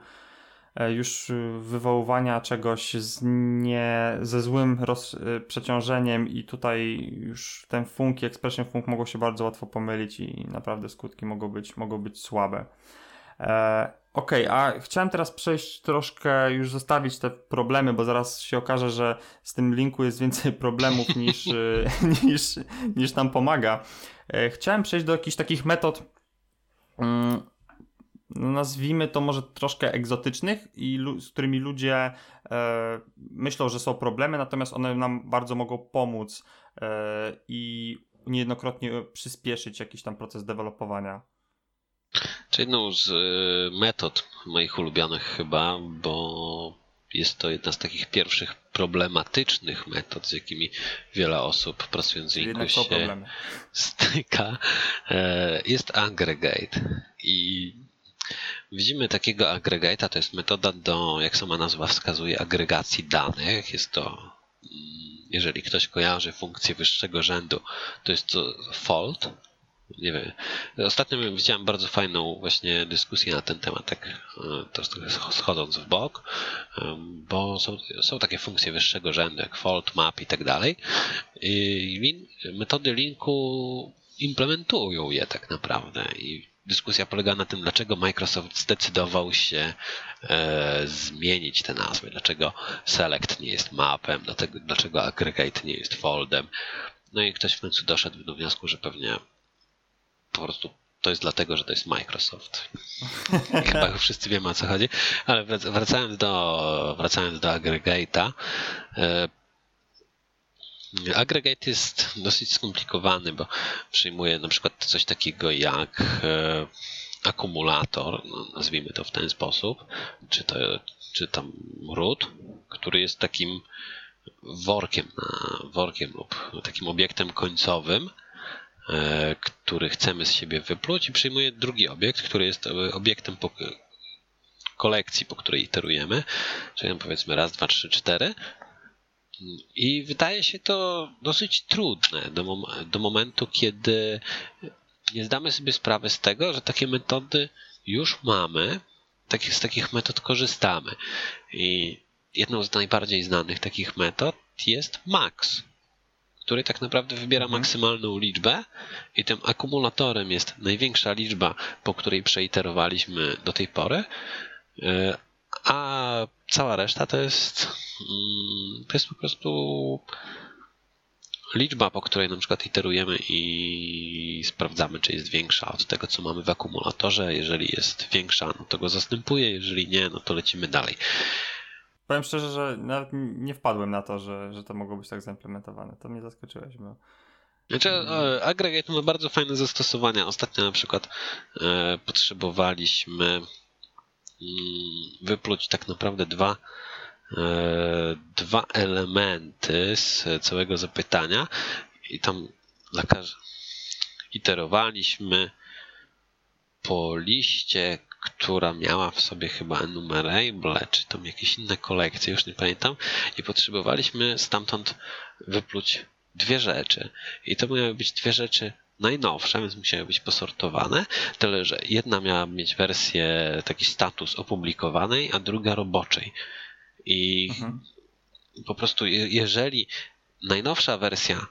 e, już wywoływania czegoś z nie, ze złym roz, e, przeciążeniem i tutaj już ten funk expression funk mogą się bardzo łatwo pomylić i naprawdę skutki mogą być, mogą być słabe. E, ok, a chciałem teraz przejść troszkę, już zostawić te problemy, bo zaraz się okaże, że z tym linku jest więcej problemów niż, niż, niż nam pomaga. E, chciałem przejść do jakichś takich metod, mm, no nazwijmy to może troszkę egzotycznych i z którymi ludzie e, myślą, że są problemy, natomiast one nam bardzo mogą pomóc e, i niejednokrotnie przyspieszyć jakiś tam proces dewelopowania. Czy jedną z y, metod moich ulubionych chyba, bo jest to jedna z takich pierwszych problematycznych metod, z jakimi wiele osób pracując z Linku się styka, e, jest aggregate. I widzimy takiego aggregate'a, to jest metoda do, jak sama nazwa wskazuje, agregacji danych. Jest to, mm, jeżeli ktoś kojarzy funkcję wyższego rzędu, to jest to fold, nie wiem. Ostatnio widziałem bardzo fajną właśnie dyskusję na ten temat, tak e, troszkę schodząc w bok, bo są, są takie funkcje wyższego rzędu, jak fault map i tak dalej. I lin, metody linku implementują je tak naprawdę i dyskusja polega na tym, dlaczego Microsoft zdecydował się e, zmienić te nazwy, dlaczego select nie jest mapem, dlaczego, dlaczego aggregate nie jest foldem. No i ktoś w końcu doszedł do wniosku, że pewnie po prostu to jest dlatego, że to jest Microsoft. Chyba wszyscy wiemy o co chodzi. Ale wracając do, wracając do Aggregate'a. E, Aggregate jest dosyć skomplikowany, bo przyjmuje na przykład coś takiego jak e, akumulator, no nazwijmy to w ten sposób, czy, to, czy tam root, który jest takim workiem, workiem lub takim obiektem końcowym, który chcemy z siebie wypluć i przyjmuje drugi obiekt, który jest e, obiektem kolekcji, po której iterujemy, czyli powiedzmy raz, dwa, trzy, cztery. I wydaje się to dosyć trudne do, mom do momentu, kiedy nie zdamy sobie sprawy z tego, że takie metody już mamy, tak, z takich metod korzystamy. I jedną z najbardziej znanych takich metod jest max który tak naprawdę wybiera mhm. maksymalną liczbę i tym akumulatorem jest największa liczba, po której przeiterowaliśmy do tej pory, e, a cała reszta to jest, mm, to jest po prostu liczba, po której na przykład iterujemy i sprawdzamy, czy jest większa od tego, co mamy w akumulatorze. Jeżeli jest większa, no to go zastępuje, jeżeli nie, no to lecimy dalej. Powiem szczerze, że nawet nie wpadłem na to, że, że to mogło być tak zaimplementowane. To mnie zaskoczyłeś, bo... Znaczy, e, agregat ma bardzo fajne zastosowania. Ostatnio na przykład e, potrzebowaliśmy mm, wypluć tak naprawdę dwa, e, dwa elementy z całego zapytania i tam dla iterowaliśmy po liście która miała w sobie chyba enumerable, czy tam jakieś inne kolekcje, już nie pamiętam, i potrzebowaliśmy stamtąd wypluć dwie rzeczy. I to miały być dwie rzeczy najnowsze, więc musiały być posortowane. Tyle, że jedna miała mieć wersję, taki status opublikowanej, a druga roboczej. I mhm. po prostu, jeżeli najnowsza wersja,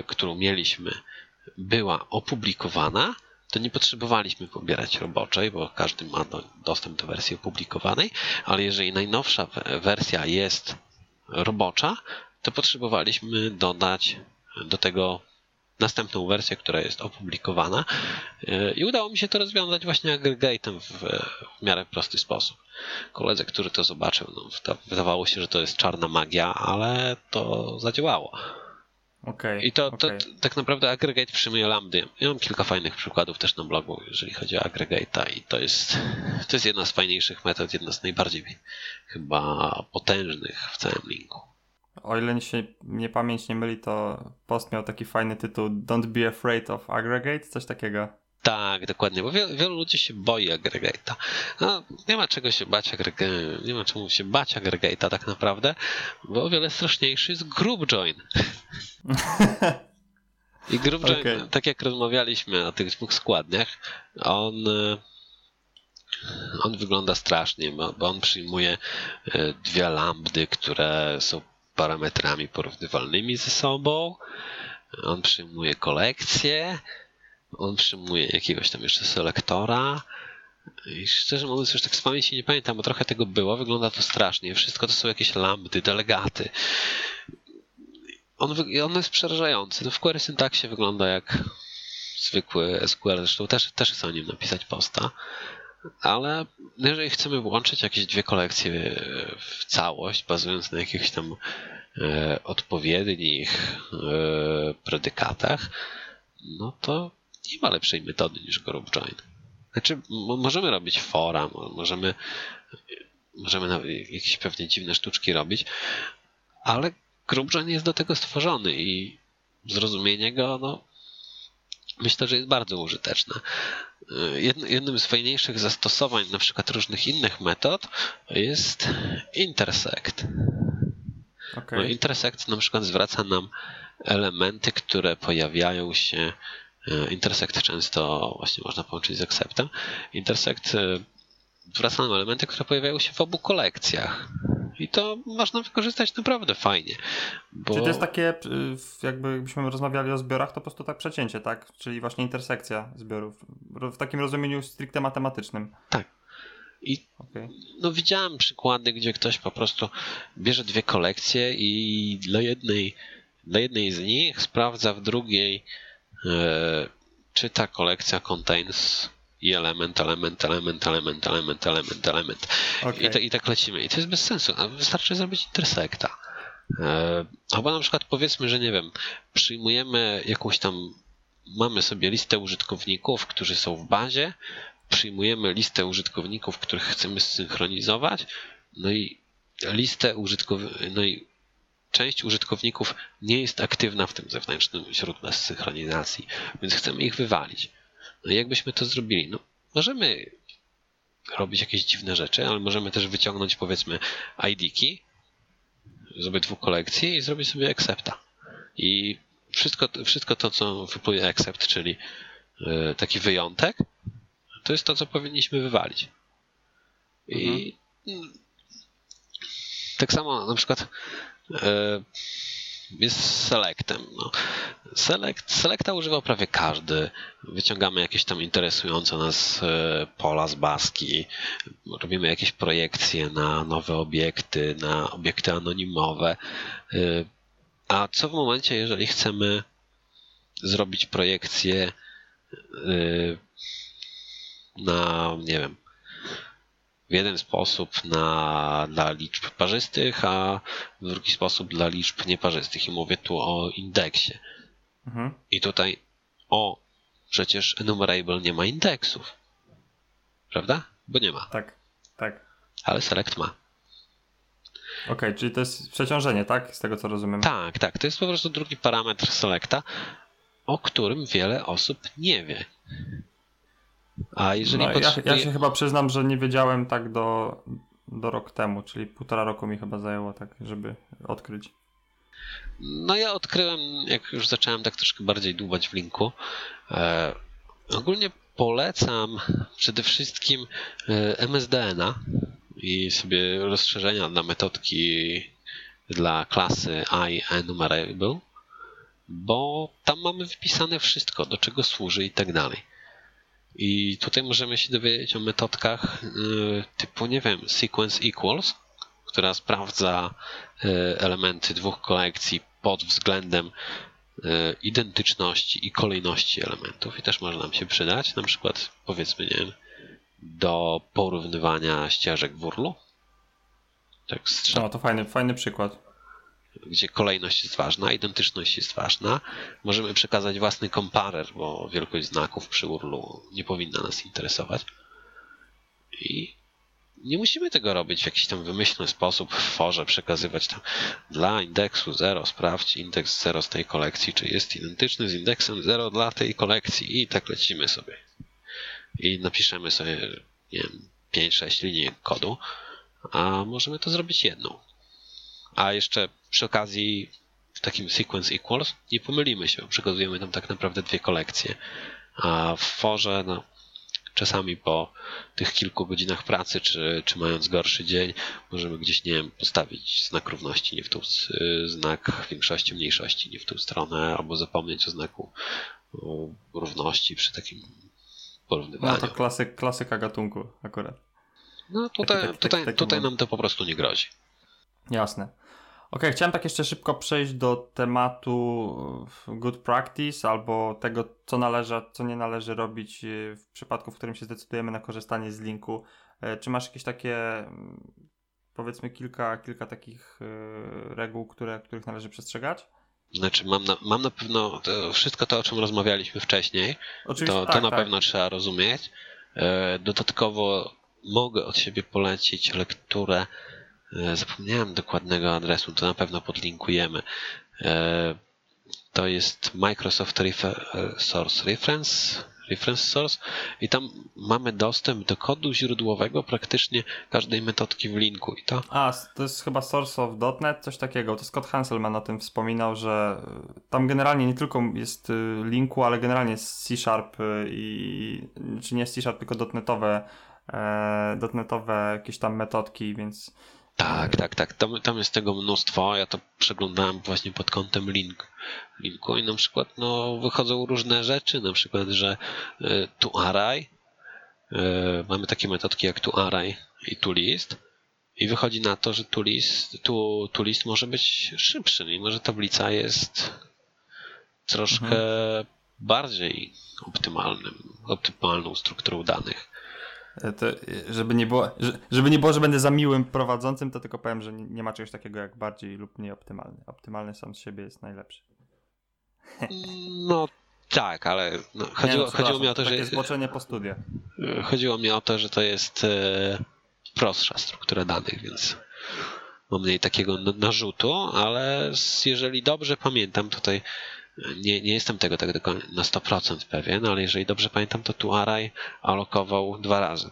y, którą mieliśmy, była opublikowana, to nie potrzebowaliśmy pobierać roboczej, bo każdy ma do, dostęp do wersji opublikowanej, ale jeżeli najnowsza wersja jest robocza, to potrzebowaliśmy dodać do tego następną wersję, która jest opublikowana e, i udało mi się to rozwiązać właśnie agregatem w, w miarę prosty sposób. Koledze, który to zobaczył, no, wydawało się, że to jest czarna magia, ale to zadziałało. Okay, I to, okay. to, tak naprawdę Aggregate przyjmuje lambdy. Ja mam kilka fajnych przykładów też na blogu, jeżeli chodzi o Aggregate'a i to jest, to jest jedna z fajniejszych metod, jedna z najbardziej chyba potężnych w całym linku. O ile się nie pamięć nie myli, to post miał taki fajny tytuł Don't be afraid of Aggregate, coś takiego. Tak, dokładnie, bo wielu, wielu ludzi się boi Aggregate'a. No, nie ma czego się bać Aggregate'a, nie ma czemu się bać Aggregate'a tak naprawdę, bo o wiele straszniejszy jest Group Join. I Group Join, okay. tak jak rozmawialiśmy o tych dwóch składniach, on on wygląda strasznie, bo, bo on przyjmuje e, dwie lambdy, które są parametrami porównywalnymi ze sobą. On przyjmuje kolekcję, on przyjmuje jakiegoś tam jeszcze selektora. I szczerze mówiąc, już tak z pamięci nie pamiętam, bo trochę tego było. Wygląda to strasznie. Wszystko to są jakieś lambdy, delegaty. On, on jest przerażający. No w query syntaksie wygląda jak zwykły SQL. Zresztą też, też chcę o nim napisać posta. Ale jeżeli chcemy włączyć jakieś dwie kolekcje w całość, bazując na jakichś tam odpowiednich predykatach, no to nie ma lepszej metody niż group join. Znaczy, możemy robić fora, możemy, możemy jakieś pewnie dziwne sztuczki robić, ale group join jest do tego stworzony i zrozumienie go, no, myślę, że jest bardzo użyteczne. Jednym z fajniejszych zastosowań na przykład różnych innych metod jest intersect. Okay. No, intersect na przykład zwraca nam elementy, które pojawiają się intersect często właśnie można połączyć z acceptem. Intersect e, zwraca nam elementy, które pojawiają się w obu kolekcjach. I to można wykorzystać naprawdę fajnie. Bo... Czy to jest takie, jakbyśmy rozmawiali o zbiorach, to po prostu tak przecięcie, tak? Czyli właśnie intersekcja zbiorów. W takim rozumieniu stricte matematycznym. Tak. I okay. no widziałem przykłady, gdzie ktoś po prostu bierze dwie kolekcje i dla jednej, dla jednej z nich sprawdza w drugiej czy ta kolekcja contains i element, element, element, element, element, element, element. Okay. I, te, I tak lecimy. I to jest bez sensu. Wystarczy zrobić intersecta. E, albo na przykład powiedzmy, że nie wiem, przyjmujemy jakąś tam, mamy sobie listę użytkowników, którzy są w bazie, przyjmujemy listę użytkowników, których chcemy zsynchronizować, no i listę użytkowników, no i część użytkowników nie jest aktywna w tym zewnętrznym źródle synchronizacji, więc chcemy ich wywalić. No i jakbyśmy to zrobili? No, możemy robić jakieś dziwne rzeczy, ale możemy też wyciągnąć powiedzmy ID-ki z obydwu kolekcji i zrobić sobie accepta. I wszystko, wszystko to, co wypłynie accept, czyli e, taki wyjątek, to jest to, co powinniśmy wywalić. I mhm. tak samo na przykład jest selectem. No. Select, selecta używa prawie każdy. Wyciągamy jakieś tam interesujące nas e, pola z baski, robimy jakieś projekcje na nowe obiekty, na obiekty anonimowe. E, a co w momencie, jeżeli chcemy zrobić projekcję na, nie wiem, w jeden sposób na, dla liczb parzystych, a w drugi sposób dla liczb nieparzystych. I mówię tu o indeksie. Mhm. I tutaj, o, przecież enumerable nie ma indeksów. Prawda? Bo nie ma. Tak, tak. Ale select ma. Okej, okay, czyli to jest przeciążenie, tak? Z tego co rozumiem. Tak, tak. To jest po prostu drugi parametr selecta, o którym wiele osób nie wie. A jeżeli no, ja, ja, się chyba przyznam, że nie wiedziałem tak do, do rok temu, czyli półtora roku mi chyba zajęło tak, żeby odkryć. No ja odkryłem, jak już zacząłem tak troszkę bardziej dłubać w linku. E, ogólnie polecam przede wszystkim e, MSDN-a i sobie rozszerzenia dla metodki dla klasy IEnumerable, bo tam mamy wypisane wszystko, do czego służy i tak dalej. I tutaj możemy się dowiedzieć o metodkach y, typu, nie wiem, sequence equals, która sprawdza y, elementy dwóch kolekcji pod względem y, identyczności i kolejności elementów i też może nam się przydać, na przykład powiedzmy, nie wiem, do porównywania ścieżek w urlu. Tak strzał. No to fajny, fajny przykład gdzie kolejność jest ważna, identyczność jest ważna. Możemy przekazać własny komparer, bo wielkość znaków przy urlu nie powinna nas interesować. I nie musimy tego robić w jakiś tam wymyślny sposób w forze, przekazywać tam dla indeksu 0 sprawdź indeks 0 z tej kolekcji, czy jest identyczny z indeksem 0 dla tej kolekcji i tak lecimy sobie. I napiszemy sobie, nie wiem, 5-6 linii kodu, a możemy to zrobić jedną. A jeszcze przy okazji w takim sequence equals nie pomylimy się, przekazujemy tam tak naprawdę dwie kolekcje. A w forze, no, czasami po tych kilku godzinach pracy, czy, czy mając gorszy dzień, możemy gdzieś, nie wiem, postawić znak równości, nie w tą, znak większości, mniejszości, nie w tą stronę, albo zapomnieć o znaku równości przy takim porównywaniu. No to klasyk, klasyka gatunku akurat. No tutaj, taki, taki, tutaj, taki, tutaj nam to po prostu nie grozi. Jasne. Ok, chciałem tak jeszcze szybko przejść do tematu good practice albo tego, co należy, co nie należy robić e, w przypadku, w którym się zdecydujemy na korzystanie z linku. E, czy masz jakieś takie mm, powiedzmy kilka, kilka takich y, reguł, które, których należy przestrzegać? Znaczy, mam na, mam na pewno to wszystko to, o czym rozmawialiśmy wcześniej, Oczywiście, to, to tak, na tak. pewno trzeba rozumieć. E, dodatkowo mogę od siebie polecić lekturę. E, zapomniałem dokładnego adresu, to na pewno podlinkujemy. E, to jest Microsoft Source Reference, reference source i tam mamy dostęp do kodu źródłowego praktycznie każdej metodki w linku. I to... A, to jest chyba source of .NET, coś takiego. To Scott Hanselman o tym wspominał, że tam generalnie nie tylko jest linku, ale generalnie jest C Sharp y, i czy nie C Sharp, tylko .NETowe, e, .NETowe jakieś tam metodki, więc tak, tak, tak. Tam, tam jest tego mnóstwo. Ja to przeglądałem właśnie pod kątem link, linku i na przykład no, wychodzą różne rzeczy, na przykład, że y, toArray, y, mamy takie metodki jak toArray i toList i wychodzi na to, że toList, tu, toList może być szybszy, mimo że tablica jest troszkę mhm. bardziej optymalnym, optymalną strukturą danych. E, to, e, żeby, nie było, żeby nie było, że będę za miłym prowadzącym, to tylko powiem, że nie ma czegoś takiego jak bardziej lub mniej optymalny. Optymalny sam z siebie jest najlepszy. No tak, ale no, chodziło, no, chodziło mi o to, że. zboczenie po studiach. E, chodziło mi o to, że to jest e, prostsza struktura danych, więc mam mniej takiego narzutu, ale jeżeli dobrze pamiętam, tutaj nie, nie jestem tego tak na 100% pewien, ale jeżeli dobrze pamiętam, to tu alokował dwa razy.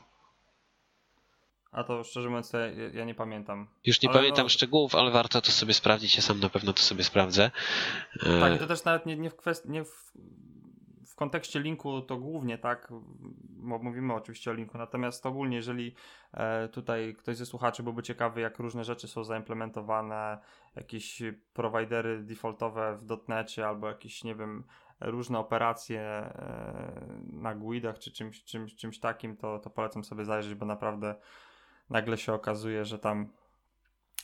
A to szczerze mówiąc, ja, ja nie pamiętam. Już nie ale pamiętam no... szczegółów, ale warto to sobie sprawdzić. Ja sam na pewno to sobie sprawdzę. Tak, i to też nawet nie, nie w kwestii, nie w kontekście linku to głównie tak, mówimy oczywiście o linku, natomiast ogólnie jeżeli e, tutaj ktoś ze słuchaczy byłby ciekawy, jak różne rzeczy są zaimplementowane, jakieś prowajdery defaultowe w .NETie albo jakieś, nie wiem, różne operacje e, na GUIDach czy czymś, czymś, czymś takim, to, to polecam sobie zajrzeć, bo naprawdę nagle się okazuje, że tam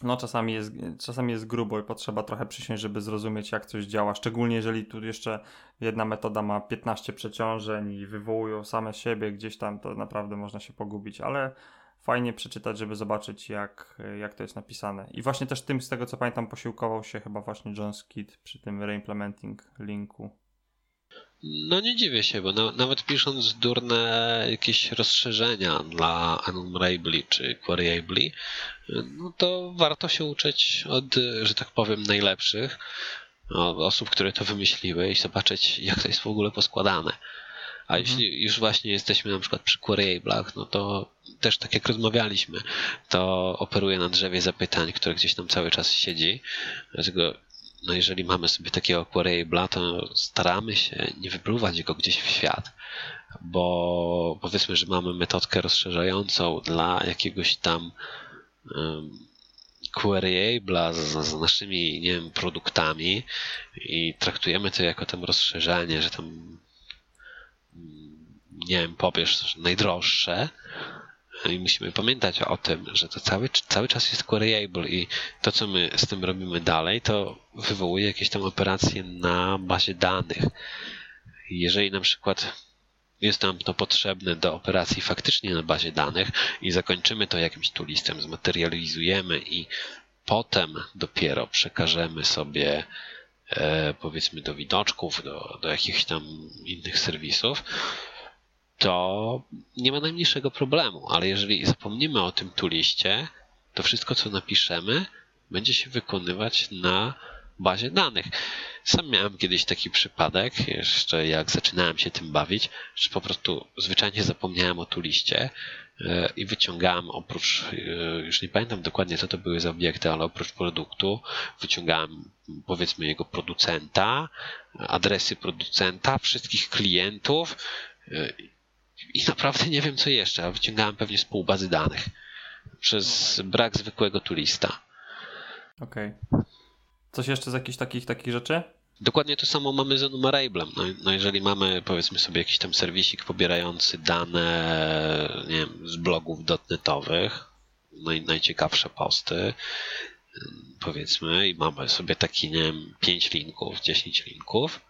no czasami jest, czasami jest grubo i potrzeba trochę przysiąść, żeby zrozumieć jak coś działa, szczególnie jeżeli tu jeszcze jedna metoda ma 15 przeciążeń i wywołują same siebie gdzieś tam, to naprawdę można się pogubić, ale fajnie przeczytać, żeby zobaczyć jak, jak to jest napisane. I właśnie też tym, z tego co pamiętam, posiłkował się chyba właśnie John Skid przy tym reimplementing linku. No nie dziwię się, bo na, nawet pisząc durne jakieś rozszerzenia dla Unravelly czy Queryably, no to warto się uczyć od, że tak powiem, najlepszych osób, które to wymyśliły i zobaczyć, jak to jest w ogóle poskładane. A mhm. jeśli już właśnie jesteśmy na przykład przy Queryablach, no to też tak jak rozmawialiśmy, to operuje na drzewie zapytań, które gdzieś tam cały czas siedzi. Dlatego no jeżeli mamy sobie takiego Queryable'a, to staramy się nie wypluwać go gdzieś w świat, bo powiedzmy, że mamy metodkę rozszerzającą dla jakiegoś tam um, z, z, naszymi, nie wiem, produktami i traktujemy to jako tam rozszerzenie, że tam nie wiem, powiesz najdroższe, i musimy pamiętać o tym, że to cały, cały czas jest queryable i to, co my z tym robimy dalej, to wywołuje jakieś tam operacje na bazie danych. Jeżeli na przykład jest nam to potrzebne do operacji faktycznie na bazie danych i zakończymy to jakimś tu listem, zmaterializujemy i potem dopiero przekażemy sobie e, powiedzmy do widoczków, do, do jakichś tam innych serwisów, to nie ma najmniejszego problemu, ale jeżeli zapomnimy o tym tu liście, to wszystko, co napiszemy, będzie się wykonywać na bazie danych. Sam miałem kiedyś taki przypadek, jeszcze jak zaczynałem się tym bawić, że po prostu zwyczajnie zapomniałem o tu liście e, i wyciągałem oprócz, e, już nie pamiętam dokładnie co to były za obiekty, ale oprócz produktu wyciągałem powiedzmy jego producenta, adresy producenta, wszystkich klientów e, i naprawdę nie wiem co jeszcze, a wyciągałem pewnie z pół bazy danych przez brak zwykłego tulista. Okej. Okay. Coś jeszcze z jakichś takich, takich rzeczy? Dokładnie to samo mamy z enumerable. No, no jeżeli mamy powiedzmy sobie jakiś tam serwisik pobierający dane nie wiem, z blogów dotnetowych, naj, najciekawsze posty, powiedzmy, i mamy sobie taki, nie wiem, 5 linków, 10 linków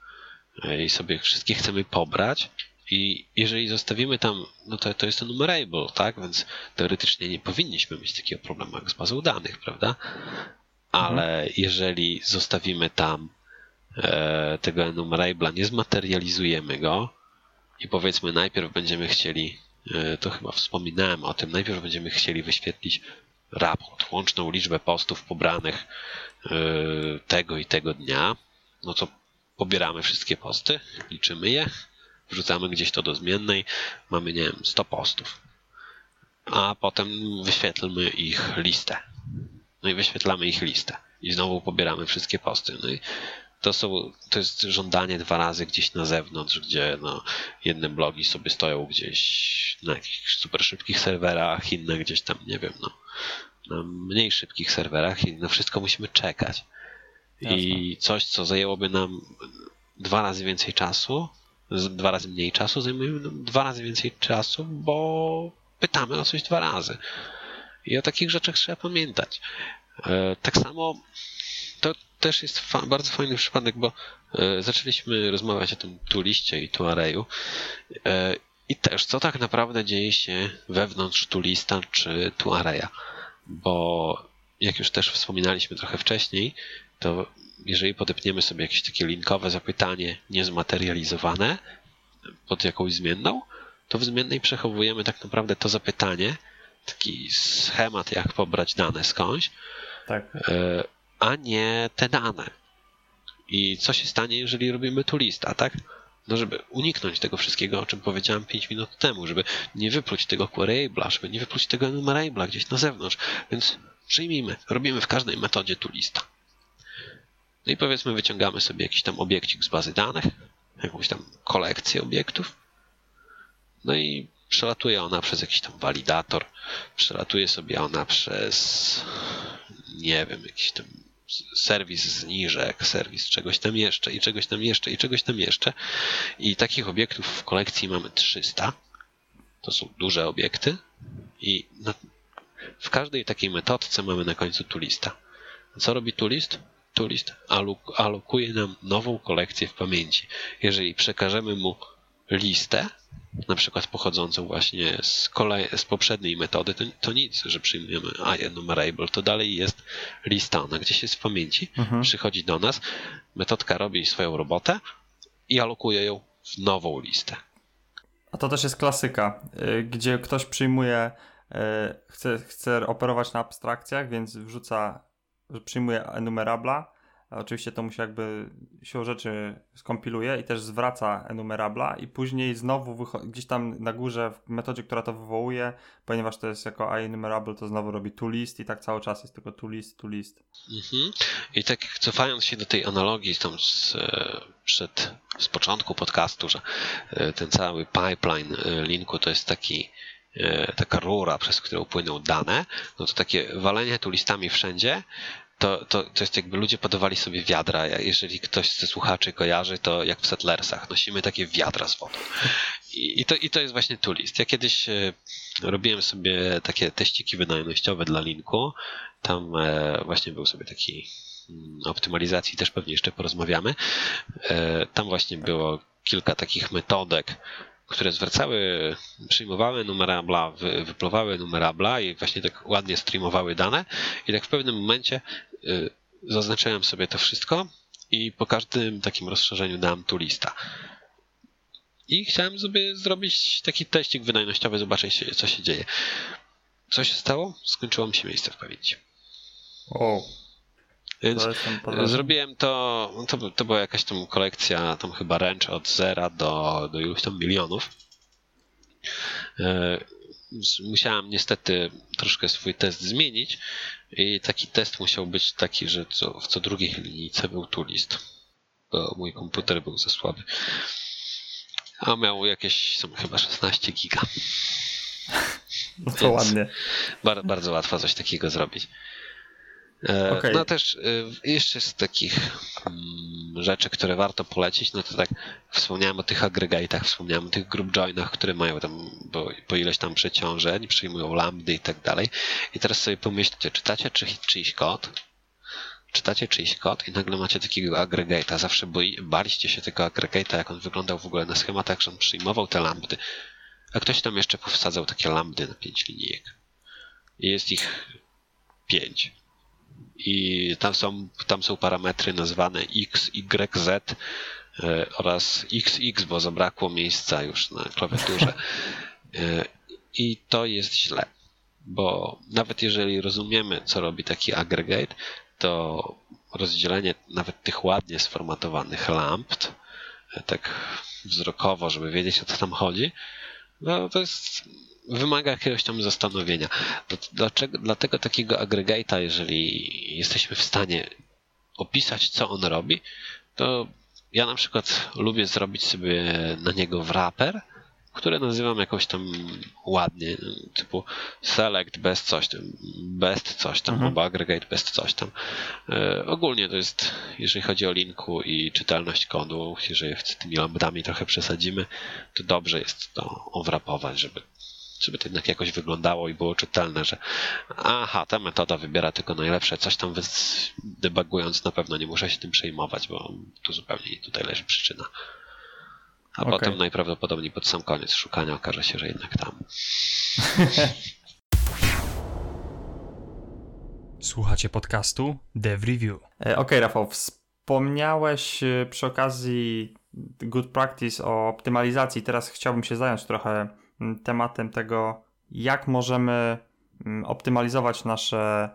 i sobie wszystkie chcemy pobrać, I jeżeli zostawimy tam, no to, to jest to numerable, tak? Więc teoretycznie nie powinniśmy mieć takiego problemu jak z bazą danych, prawda? Ale mhm. jeżeli zostawimy tam e, tego enumerable'a, nie zmaterializujemy go i powiedzmy najpierw będziemy chcieli, e, to chyba wspominałem o tym, najpierw będziemy chcieli wyświetlić raport, łączną liczbę postów pobranych e, tego i tego dnia, no to pobieramy wszystkie posty, liczymy je, wrzucamy gdzieś to do zmiennej, mamy, nie wiem, 100 postów. A potem wyświetlmy ich listę. No i wyświetlamy ich listę. I znowu pobieramy wszystkie posty. No i to, są, to jest żądanie dwa razy gdzieś na zewnątrz, gdzie no, jedne blogi sobie stoją gdzieś na jakichś super szybkich serwerach, inne gdzieś tam, nie wiem, no, na mniej szybkich serwerach i na wszystko musimy czekać. Jasne. I coś, co zajęłoby nam dwa razy więcej czasu, dwa razy mniej czasu, zajmuje dwa razy więcej czasu, bo pytamy o coś dwa razy. I o takich rzeczach trzeba pamiętać. E, tak samo to też jest fa bardzo fajny przypadek, bo e, zaczęliśmy rozmawiać o tym tu liście i tu arrayu. E, I też, co tak naprawdę dzieje się wewnątrz tu lista czy tu arraya. Bo jak już też wspominaliśmy trochę wcześniej, to jeżeli podepniemy sobie jakieś takie linkowe zapytanie niezmaterializowane pod jakąś zmienną, to w zmiennej przechowujemy tak naprawdę to zapytanie, taki schemat, jak pobrać dane skądś, tak. E, a nie te dane. I co się stanie, jeżeli robimy tu lista, tak? No, żeby uniknąć tego wszystkiego, o czym powiedziałem 5 minut temu, żeby nie wypluć tego queryable'a, żeby nie wypluć tego enumerable'a gdzieś na zewnątrz. Więc przyjmijmy, robimy w każdej metodzie tu lista. No i powiedzmy, wyciągamy sobie jakiś tam obiekcik z bazy danych, jakąś tam kolekcję obiektów. No i przelatuje ona przez jakiś tam walidator, przelatuje sobie ona przez, nie wiem, jakiś tam serwis zniżek, serwis czegoś tam jeszcze i czegoś tam jeszcze i czegoś tam jeszcze. I takich obiektów w kolekcji mamy 300. To są duże obiekty i na, w każdej takiej metodce mamy na końcu tu lista. Co robi tu list? Toolist alokuje nam nową kolekcję w pamięci. Jeżeli przekażemy mu listę, na przykład pochodzącą właśnie z, z poprzedniej metody, to, to nic, że przyjmujemy enumerable, to dalej jest lista, ona gdzieś jest w pamięci, mhm. przychodzi do nas, metodka robi swoją robotę i alokuje ją w nową listę. A to też jest klasyka, y, gdzie ktoś przyjmuje, y, chce, chce operować na abstrakcjach, więc wrzuca przyjmuje enumerabla. Oczywiście to musi jakby się rzeczy skompiluje i też zwraca enumerabla i później znowu gdzieś tam na górze w metodzie, która to wywołuje, ponieważ to jest jako enumerable, to znowu robi toList i tak cały czas jest tylko toList, toList. Mhm. I tak cofając się do tej analogii tam z, e, przed, z początku podcastu, że e, ten cały pipeline e, linku to jest taki taka rura, przez którą płyną dane, no to takie walenie tu listami wszędzie, to, to, to jest jakby ludzie podawali sobie wiadra. Jeżeli ktoś ze słuchaczy kojarzy, to jak w Settlersach, nosimy takie wiadra z wodą. I, i, to, i to jest właśnie tu list. Ja kiedyś e, robiłem sobie takie teściki wydajnościowe dla linku. Tam e, właśnie był sobie taki mm, optymalizacji, też pewnie jeszcze porozmawiamy. Tam właśnie było kilka takich metodek, które zwracały, przyjmowały numerabla, wy, wypluwały numerabla i właśnie tak ładnie streamowały dane i tak w pewnym momencie y, zaznaczyłem sobie to wszystko i po każdym takim rozszerzeniu dałem tu lista. I chciałem sobie zrobić taki teścik wydajnościowy, zobaczyć co się dzieje. Co się stało? Skończyło mi się miejsce w pamięci. O. Więc zrobiłem to, to, to była jakaś tam kolekcja, tam chyba ręcz od zera do, do iluś tam milionów. E, musiałem niestety troszkę swój test zmienić i taki test musiał być taki, że co, w co drugiej linijce był tu list, bo mój komputer był za słaby. A miał jakieś, są chyba 16 giga. No to Więc ładnie. Bardzo, bardzo łatwo coś takiego zrobić. E, okay. No też e, jeszcze z takich mm, rzeczy, które warto polecić, no to tak wspomniałem o tych agregatach, wspomniałem o tych group joinach, które mają tam po, po ileś tam przeciążeń, przyjmują lambdy i tak dalej. I teraz sobie pomyślcie, czytacie czy, czyjś kod, czytacie czyjś kod i nagle macie takiego aggregate'a. Zawsze boi, baliście się tego aggregate'a, jak on wyglądał w ogóle na schematach, że on przyjmował te lambdy, a ktoś tam jeszcze powsadzał takie lambdy na pięć linijek. I jest ich pięć. I tam są, tam są parametry nazwane x, y, z e, oraz xx, bo zabrakło miejsca już na klawiaturze. E, I to jest źle, bo nawet jeżeli rozumiemy, co robi taki aggregate, to rozdzielenie nawet tych ładnie sformatowanych lamp, e, tak wzrokowo, żeby wiedzieć o co tam chodzi, no to jest wymaga jakiegoś tam zastanowienia. Dlaczego, dlatego takiego agregate'a, jeżeli jesteśmy w stanie opisać, co on robi, to ja na przykład lubię zrobić sobie na niego wrapper, które nazywam jakoś tam ładnie, typu select best coś tam, best coś tam, mhm. albo aggregate best coś tam. E, ogólnie to jest, jeżeli chodzi o linku i czytelność kodu, jeżeli z tymi lambdami trochę przesadzimy, to dobrze jest to owrapować, żeby żeby to jednak jakoś wyglądało i było czytelne, że aha, ta metoda wybiera tylko najlepsze, coś tam debugując na pewno nie muszę się tym przejmować, bo tu zupełnie tutaj leży przyczyna. A okay. potem najprawdopodobniej pod sam koniec szukania okaże się, że jednak tam. Słuchacie podcastu Dev Review. E, Okej, okay, Rafał, wspomniałeś e, przy okazji good practice o optymalizacji. Teraz chciałbym się zająć trochę tematem tego, jak możemy optymalizować nasze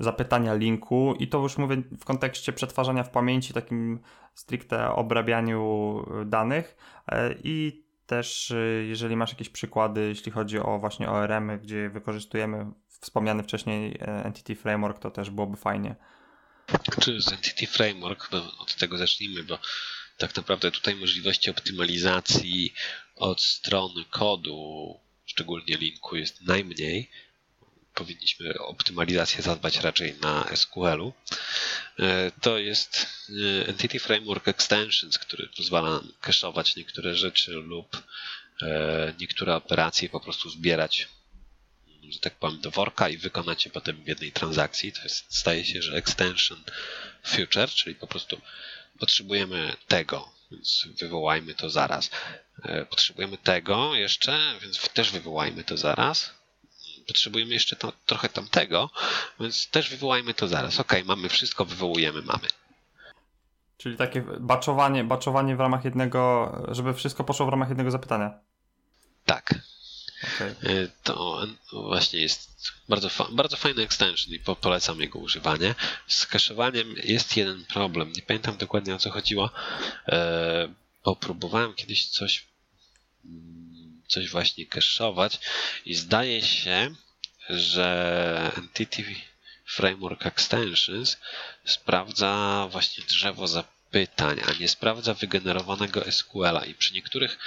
zapytania linku i to już mówię w kontekście przetwarzania w pamięci, takim stricte obrabianiu y, danych e, i też y, jeżeli masz jakieś przykłady, jeśli chodzi o właśnie ORM-y, gdzie wykorzystujemy wspomniany wcześniej e, Entity Framework, to też byłoby fajnie. Czy z Entity Framework, od tego zacznijmy, bo tak naprawdę tutaj możliwości optymalizacji od strony kodu, szczególnie linku, jest najmniej powinniśmy optymalizację zadbać raczej na SQL-u. E, to jest e, Entity Framework Extensions, który pozwala nam cache'ować niektóre rzeczy lub e, niektóre operacje po prostu zbierać że tak powiem, do worka i wykonać je potem w jednej transakcji. To jest, staje się, że extension future, czyli po prostu potrzebujemy tego, więc wywołajmy to zaraz. Potrzebujemy tego jeszcze, więc też wywołajmy to zaraz potrzebujemy jeszcze to, trochę tamtego, więc też wywołajmy to zaraz. Ok, mamy wszystko, wywołujemy, mamy. Czyli takie baczowanie, baczowanie w ramach jednego, żeby wszystko poszło w ramach jednego zapytania. Tak. Okay. To właśnie jest bardzo, fa bardzo fajny extension i po polecam jego używanie. Z kaszowaniem jest jeden problem. Nie pamiętam dokładnie o co chodziło, e, bo próbowałem kiedyś coś coś właśnie cache'ować i zdaje się, że Entity Framework Extensions sprawdza właśnie drzewo zapytań, a nie sprawdza wygenerowanego SQL-a i przy niektórych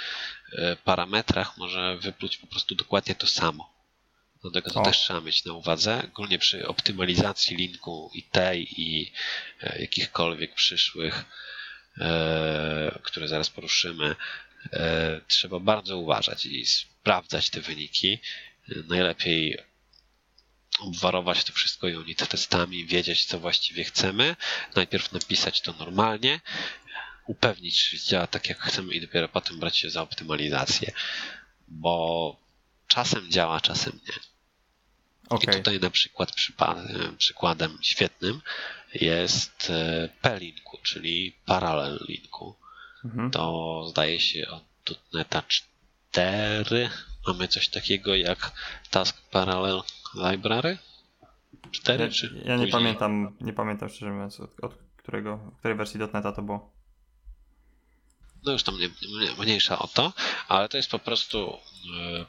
e, parametrach może wypluć po prostu dokładnie to samo. Dlatego to o. też trzeba mieć na uwadze. Ogólnie przy optymalizacji linku i tej i e, jakichkolwiek przyszłych, e, które zaraz poruszymy, trzeba bardzo uważać i sprawdzać te wyniki. Najlepiej obwarować to wszystko unit testami, wiedzieć co właściwie chcemy. Najpierw napisać to normalnie, upewnić, że działa tak jak chcemy i dopiero potem brać się za optymalizację. Bo czasem działa, czasem nie. Okay. I tutaj na przykład przykładem świetnym jest e, P-Linku, czyli Parallel Linku. Mhm. To zdaje się od .NETA 4 mamy coś takiego jak Task Parallel Library? 4 ja, czy Ja nie pamiętam, nie pamiętam szczerze mówiąc od, od którego, której wersji .NETA to było. No już tam nie, nie, mniejsza o to, ale to jest po prostu e,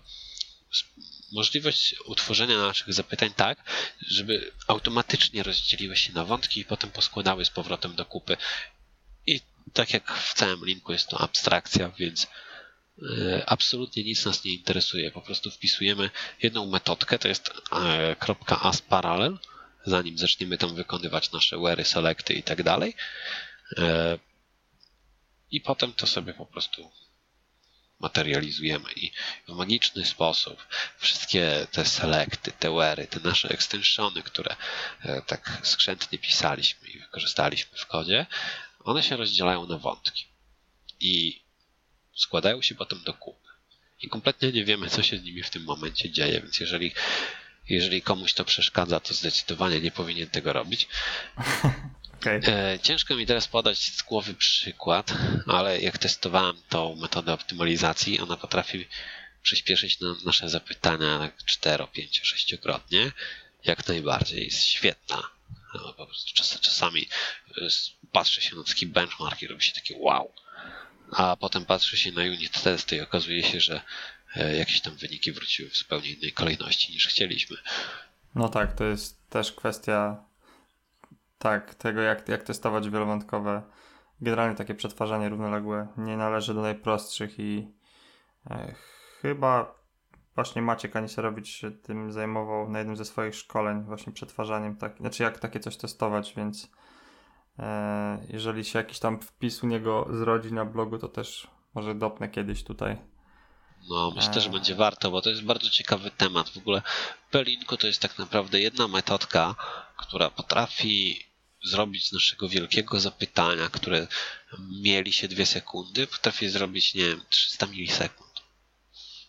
możliwość utworzenia naszych zapytań tak, żeby automatycznie rozdzieliły się na wątki i potem poskładały z powrotem do kupy. Tak jak w całym linku jest to abstrakcja, więc e, absolutnie nic nas nie interesuje. Po prostu wpisujemy jedną metodkę, to jest e, .asparallel, zanim zaczniemy tam wykonywać nasze where, selecty i tak dalej. E, I potem to sobie po prostu materializujemy i w magiczny sposób wszystkie te selekty, te wery, te nasze extensiony, które tak skrzętnie pisaliśmy i wykorzystaliśmy w kodzie, one się rozdzielają na wątki i składają się potem do kupy. I kompletnie nie wiemy, co się z nimi w tym momencie dzieje, więc jeżeli, jeżeli komuś to przeszkadza, to zdecydowanie nie powinien tego robić. Okay. E, ciężko mi teraz podać z głowy przykład, ale jak testowałem tą metodę optymalizacji, ona potrafi przyspieszyć nasze zapytania na 4, 5, 6-krotnie. Jak najbardziej jest świetna. No, po prostu czas, czasami e, patrzy się na taki benchmark i robi się takie wow. A potem patrzy się na unit testy i okazuje się, że e, jakieś tam wyniki wróciły w zupełnie innej kolejności niż chcieliśmy. No tak, to jest też kwestia tak, tego jak, jak testować wielowątkowe. Generalnie takie przetwarzanie równoległe nie należy do najprostszych i e, chyba właśnie Maciek Aniserowicz się tym zajmował na jednym ze swoich szkoleń, właśnie przetwarzaniem, tak, znaczy jak takie coś testować, więc e, jeżeli się jakiś tam wpis u niego zrodzi na blogu, to też może dopnę kiedyś tutaj. No, myślę, że e. będzie warto, bo to jest bardzo ciekawy temat. W ogóle Pelinko to jest tak naprawdę jedna metodka, która potrafi zrobić z naszego wielkiego zapytania, które mieli się dwie sekundy, potrafi zrobić, nie wiem, 300 milisekund.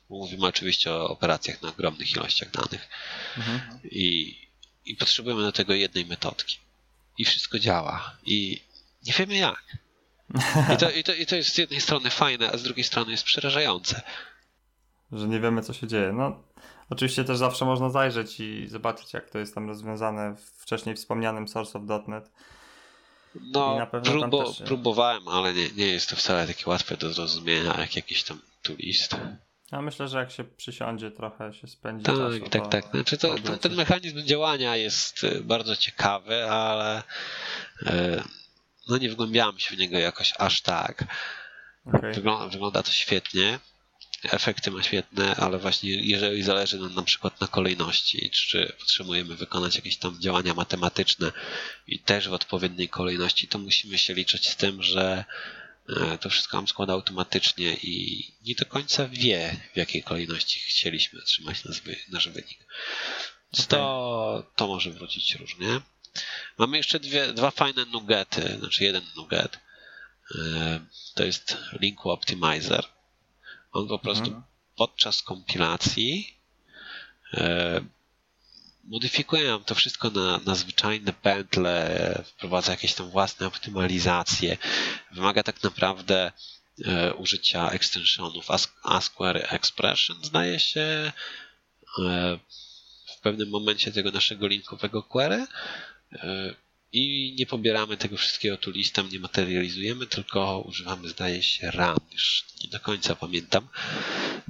Mówimy oczywiście o operacjach na ogromnych ilościach danych. Mhm. I, I potrzebujemy do tego jednej metodki. I wszystko działa. I nie wiemy jak. I to, i, to, I to jest z jednej strony fajne, a z drugiej strony jest przerażające. Że nie wiemy, co się dzieje. No, Oczywiście też zawsze można zajrzeć i zobaczyć, jak to jest tam rozwiązane w wcześniej wspomnianym Source of .NET. No, próbo, też... próbowałem, ale nie, nie jest to wcale takie łatwe do zrozumienia, jak jakiś tam toolist. Ja myślę, że jak się przysiądzie, trochę się spędzi tak, czasu. Tak, tak, tak. Znaczy to, to, ten mechanizm działania jest y, bardzo ciekawy, ale y, no nie wgłębiałem się w niego jakoś aż tak. Okay. Wygląda, wygląda to świetnie efekty ma świetne, ale właśnie jeżeli zależy nam na przykład na kolejności, czy potrzebujemy wykonać jakieś tam działania matematyczne i też w odpowiedniej kolejności, to musimy się liczyć z tym, że to wszystko nam składa automatycznie i nie do końca wie, w jakiej kolejności chcieliśmy otrzymać nasz wynik. Okay. To, to może wrócić różnie. Mamy jeszcze dwie, dwa fajne nuggety, znaczy jeden nugget. E, to jest Linku Optimizer on po prostu mhm. podczas kompilacji e, modyfikuje nam to wszystko na, na zwyczajne pętle, wprowadza jakieś tam własne optymalizacje. Wymaga tak naprawdę e, użycia extensionów Asquare Expression, zdaje się, e, w pewnym momencie tego naszego linkowego query. I nie pobieramy tego wszystkiego tu listem, nie materializujemy, tylko używamy, zdaje się, RAM, już nie do końca pamiętam.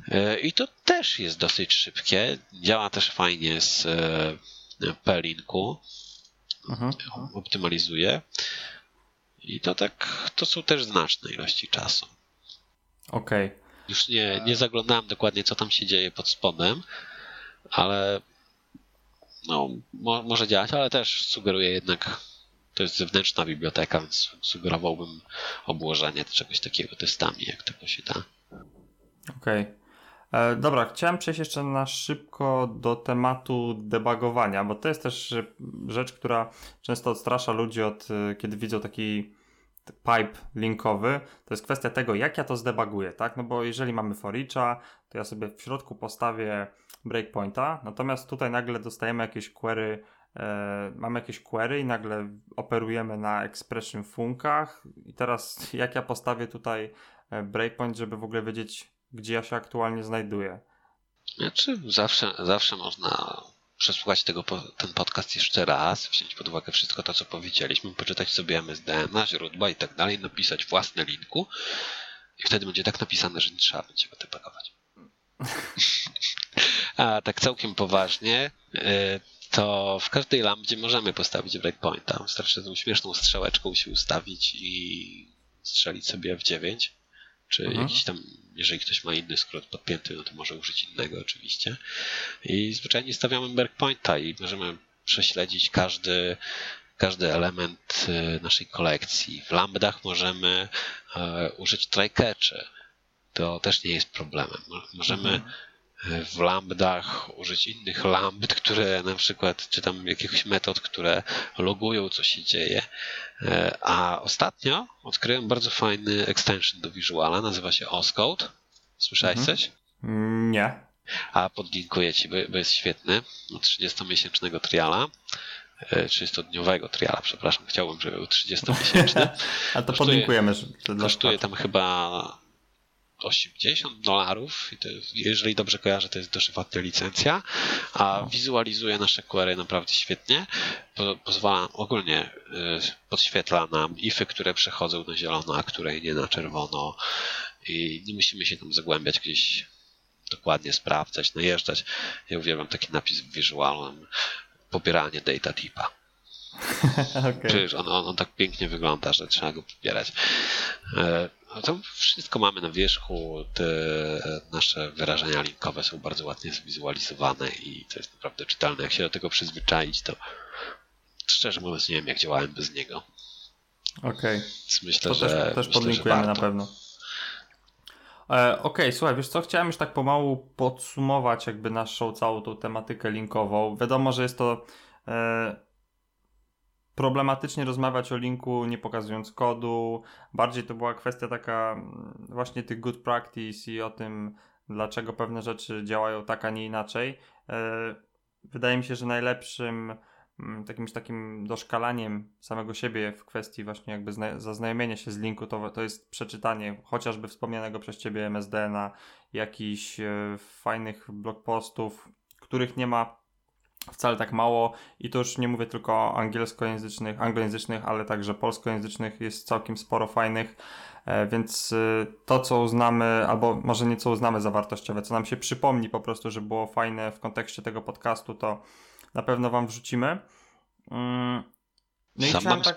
E, I to też jest dosyć szybkie. Działa też fajnie z e, Pelinku. Mhm. Optymalizuje. I to tak, to są też znaczne ilości czasu. Okej. Okay. Już nie, nie zaglądałem dokładnie, co tam się dzieje pod spodem, ale no, mo, może działać, ale też sugeruję jednak, to jest zewnętrzna biblioteka, więc sugerowałbym obłożenie czegoś takiego testami, jak tylko się da. Okej. Okay. E, dobra, chciałem przejść jeszcze na szybko do tematu debugowania, bo to jest też rzecz, która często odstrasza ludzi od e, kiedy widzą taki pipe linkowy, to jest kwestia tego, jak ja to zdebaguję, tak? No bo jeżeli mamy for each'a, to ja sobie w środku postawię breakpointa, natomiast tutaj nagle dostajemy jakieś query, mamy jakieś query i nagle operujemy na expression funkach i teraz jak ja postawię tutaj e, breakpoint, żeby w ogóle wiedzieć, gdzie ja się aktualnie znajduję? Znaczy, zawsze, zawsze można przesłuchać tego, ten podcast jeszcze raz, wziąć pod uwagę wszystko to, co powiedzieliśmy, poczytać sobie MSDN, źródła i tak dalej, napisać własne linku i wtedy będzie tak napisane, że nie trzeba będzie go debugować. A tak całkiem poważnie, y, to w każdej lambdzie możemy postawić breakpointa. Wystarczy tą śmieszną strzałeczką się ustawić i strzelić sobie w 9 czy mhm. jakiś tam, jeżeli ktoś ma inny skrót podpięty, no to może użyć innego oczywiście. I zwyczajnie stawiamy breakpointa i możemy prześledzić każdy, każdy element y, naszej kolekcji. W lambdach możemy e, użyć try-catchy. to też nie jest problemem. Możemy mhm w lambdach użyć innych lambd, które na przykład, czy tam jakichś metod, które logują, co się dzieje. E, a ostatnio odkryłem bardzo fajny extension do Visuala, nazywa się Oscode. Słyszałeś mhm. coś? Nie. A podlinkuję ci, bo, jest świetny. 30-miesięcznego triala. 30-dniowego e, triala, przepraszam, chciałbym, żeby był 30-miesięczny. A to kosztuje, podlinkujemy. Kosztuje tam chyba 80 dolarów, jeżeli dobrze kojarzę, to jest dożywotnia licencja, a no. wizualizuje nasze query naprawdę świetnie. Po, pozwala, ogólnie y, podświetla nam ify, które przechodzą na zielono, a które nie na czerwono i nie musimy się tam zagłębiać gdzieś dokładnie sprawdzać, najeżdżać. Ja uwielbiam taki napis w Visualem, pobieranie data tipa. okay. Przecież on, on, on, tak pięknie wygląda, że trzeba go pobierać. No to wszystko mamy na wierzchu. Te nasze wyrażenia linkowe są bardzo ładnie zwizualizowane i to jest naprawdę czytelne. Jak się do tego przyzwyczaić, to szczerze mówiąc nie wiem, jak działałem bez niego. Okej. Okay. Myślę, to że też, też myślę, podlinkujemy na pewno. E, Okej, okay, słuchaj, wiesz co, chciałem już tak pomału podsumować jakby naszą całą tą tematykę linkową. Wiadomo, że jest to e, problematycznie rozmawiać o linku, nie pokazując kodu. Bardziej to była kwestia taka mm, właśnie tych good practice i o tym, dlaczego pewne rzeczy działają tak, a nie inaczej. E, wydaje mi się, że najlepszym mm, jakimś takim doszkalaniem samego siebie w kwestii właśnie jakby zaznajomienia się z linku to, to jest przeczytanie chociażby wspomnianego przez Ciebie MSD na jakichś e, fajnych blog postów, których nie ma wcale tak mało i to już nie mówię tylko o angielskojęzycznych, anglojęzycznych, ale także polskojęzycznych jest całkiem sporo fajnych, e, więc y, to co uznamy, albo może nie co uznamy za wartościowe, co nam się przypomni po prostu, że było fajne w kontekście tego podcastu, to na pewno wam wrzucimy. Mm, no Sam mam tak...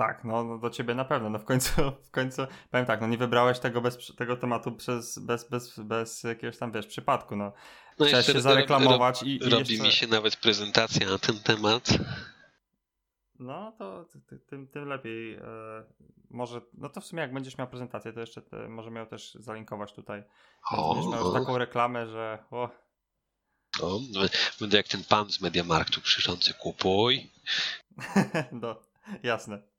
Tak, no, no, do ciebie na pewno. No w końcu, w końcu powiem tak, no nie wybrałeś tego bez tego tematu przez, bez, bez, bez jakiegoś tam wiesz, przypadku. No. no Chciałeś się zareklamować i, i. Robi jeszcze... mi się nawet prezentacja na ten temat. No to tym, tym lepiej. E, może, no to w sumie jak będziesz miał prezentację, to jeszcze te, może miał też zalinkować tutaj. O, będziesz miał taką reklamę, że. O. o będę jak ten pan z Mediamarktu krzyczący kupuj. no, jasne.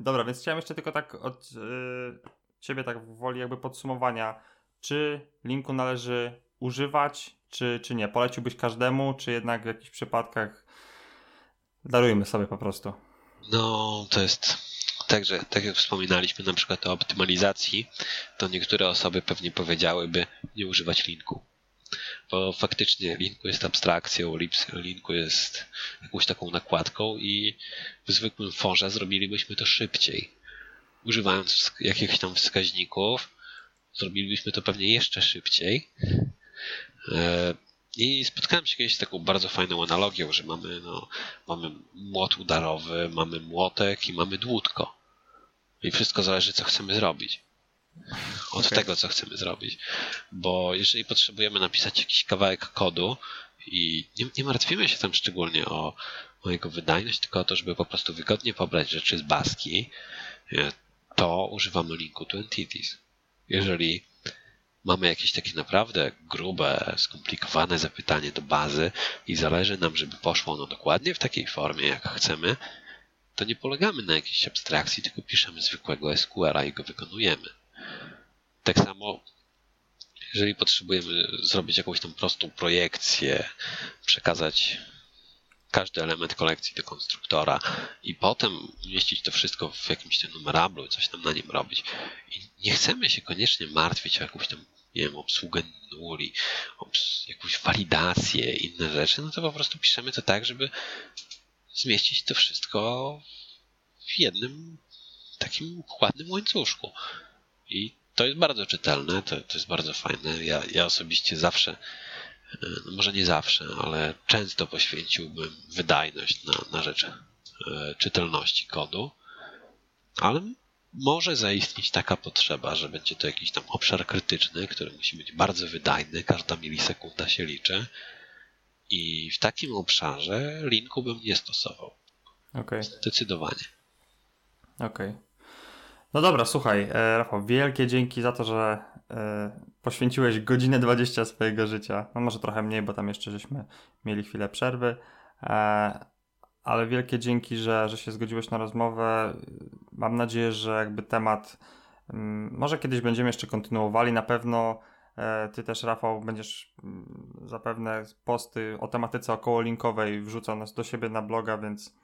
Dobra, więc chciałem jeszcze tylko tak od yy, ciebie tak woli jakby podsumowania. Czy linku należy używać, czy, czy nie? Poleciłbyś każdemu, czy jednak w jakichś przypadkach darujmy sobie po prostu? No, to jest Także, tak jak wspominaliśmy na przykład o optymalizacji, to niektóre osoby pewnie powiedziałyby nie używać linku bo faktycznie Linku jest abstrakcją, Linku jest jakąś taką nakładką i w zwykłym forze zrobilibyśmy to szybciej. Używając jakichś tam wskaźników, zrobilibyśmy to pewnie jeszcze szybciej. E, I spotkałem się kiedyś z taką bardzo fajną analogią, że mamy, no, mamy młot udarowy, mamy młotek i mamy dłutko. I wszystko zależy, co chcemy zrobić od okay. tego, co chcemy zrobić. Bo jeżeli potrzebujemy napisać jakiś kawałek kodu i nie, nie martwimy się tam szczególnie o, o jego wydajność, tylko o to, żeby po prostu wygodnie pobrać rzeczy z baski, e, to używamy linku to entities. Jeżeli mamy jakieś takie naprawdę grube, skomplikowane zapytanie do bazy i zależy nam, żeby poszło ono dokładnie w takiej formie, jak chcemy, to nie polegamy na jakiejś abstrakcji, tylko piszemy zwykłego SQL-a i go wykonujemy. Tak samo, jeżeli potrzebujemy zrobić jakąś tam prostą projekcję, przekazać każdy element kolekcji do konstruktora i potem umieścić to wszystko w jakimś tym numerablu i coś tam na nim robić. I nie chcemy się koniecznie martwić o jakąś tam, nie wiem, obsługę nuli, obs jakąś walidację, inne rzeczy, no to po prostu piszemy to tak, żeby zmieścić to wszystko w jednym takim ładnym łańcuszku. I to jest bardzo czytelne, to, to jest bardzo fajne. Ja, ja osobiście zawsze, e, no może nie zawsze, ale często poświęciłbym wydajność na, na rzecz e, czytelności kodu, ale może zaistnieć taka potrzeba, że będzie to jakiś tam obszar krytyczny, który musi być bardzo wydajny, każda milisekunda się liczy. I w takim obszarze linku bym nie stosował. Okay. Zdecydowanie. Okej. Okay. No dobra, słuchaj, e, Rafał, wielkie dzięki za to, że e, poświęciłeś godzinę 20 swojego życia. No może trochę mniej, bo tam jeszcze żeśmy mieli chwilę przerwy. E, ale wielkie dzięki, że, że się zgodziłeś na rozmowę. Mam nadzieję, że jakby temat mm, może kiedyś będziemy jeszcze kontynuowali. Na pewno ty też, Rafał, będziesz mm, zapewne posty o tematyce okołolinkowej wrzucał nas do siebie na bloga, więc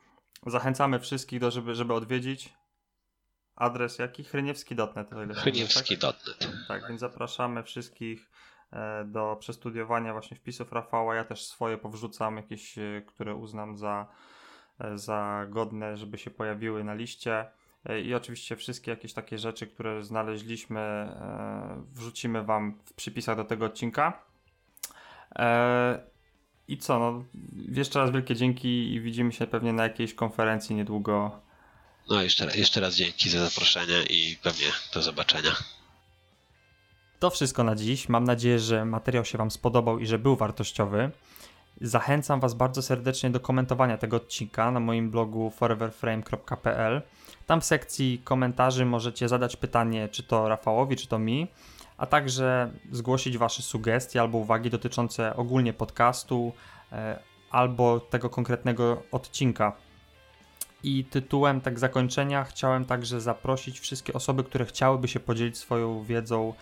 zachęcamy wszystkich, do, żeby, żeby odwiedzić. Adres jaki? Hryniewski.net. Hryniewski.net. Tak? tak, więc zapraszamy wszystkich e, do przestudiowania właśnie wpisów Rafała. Ja też swoje powrzucam, jakieś, e, które uznam za E, za godne, żeby się pojawiły na liście. I oczywiście wszystkie jakieś takie rzeczy, które znaleźliśmy, wrzucimy Wam w przypisach do tego odcinka. I co, no, jeszcze raz wielkie dzięki i widzimy się pewnie na jakiejś konferencji niedługo. No, jeszcze, jeszcze raz dzięki za zaproszenie i pewnie do zobaczenia. To wszystko na dziś. Mam nadzieję, że materiał się Wam spodobał i że był wartościowy. Zachęcam Was bardzo serdecznie do komentowania tego odcinka na moim blogu foreverframe.pl. Tam w sekcji komentarzy możecie zadać pytanie, czy to Rafałowi, czy to mi, a także zgłosić Wasze sugestie albo uwagi dotyczące ogólnie podcastu e, albo tego konkretnego odcinka. I tytułem tak zakończenia chciałem także zaprosić wszystkie osoby, które chciałyby się podzielić swoją wiedzą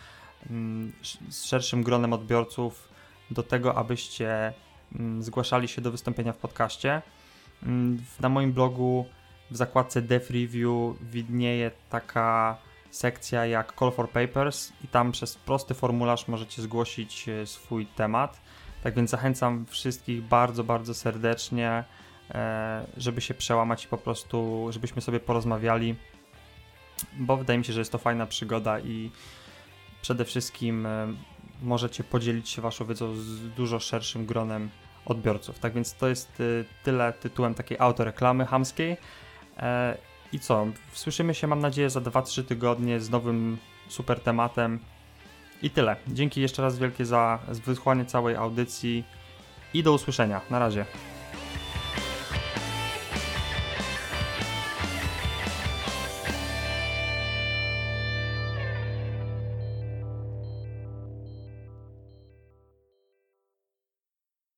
mm, z szerszym gronem odbiorców do tego, abyście Mm, zgłaszali się do wystąpienia w podcaście. Mm, na moim blogu w zakładce Dev Review widnieje taka sekcja jak Call for Papers i tam przez prosty formularz możecie zgłosić e, swój temat. Tak więc zachęcam wszystkich bardzo, bardzo serdecznie, żeby się przełamać i po prostu, żebyśmy sobie porozmawiali, bo wydaje mi się, że jest to fajna przygoda i przede wszystkim e, możecie podzielić się waszą wiedzą z dużo szerszym gronem odbiorców. Tak więc to jest y, tyle tytułem takiej autoreklamy hamskiej. E, I co? Słyszymy się, mam nadzieję, za 2-3 tygodnie z nowym super tematem. I tyle. Dzięki jeszcze raz wielkie za wysłanie całej audycji i do usłyszenia. Na razie.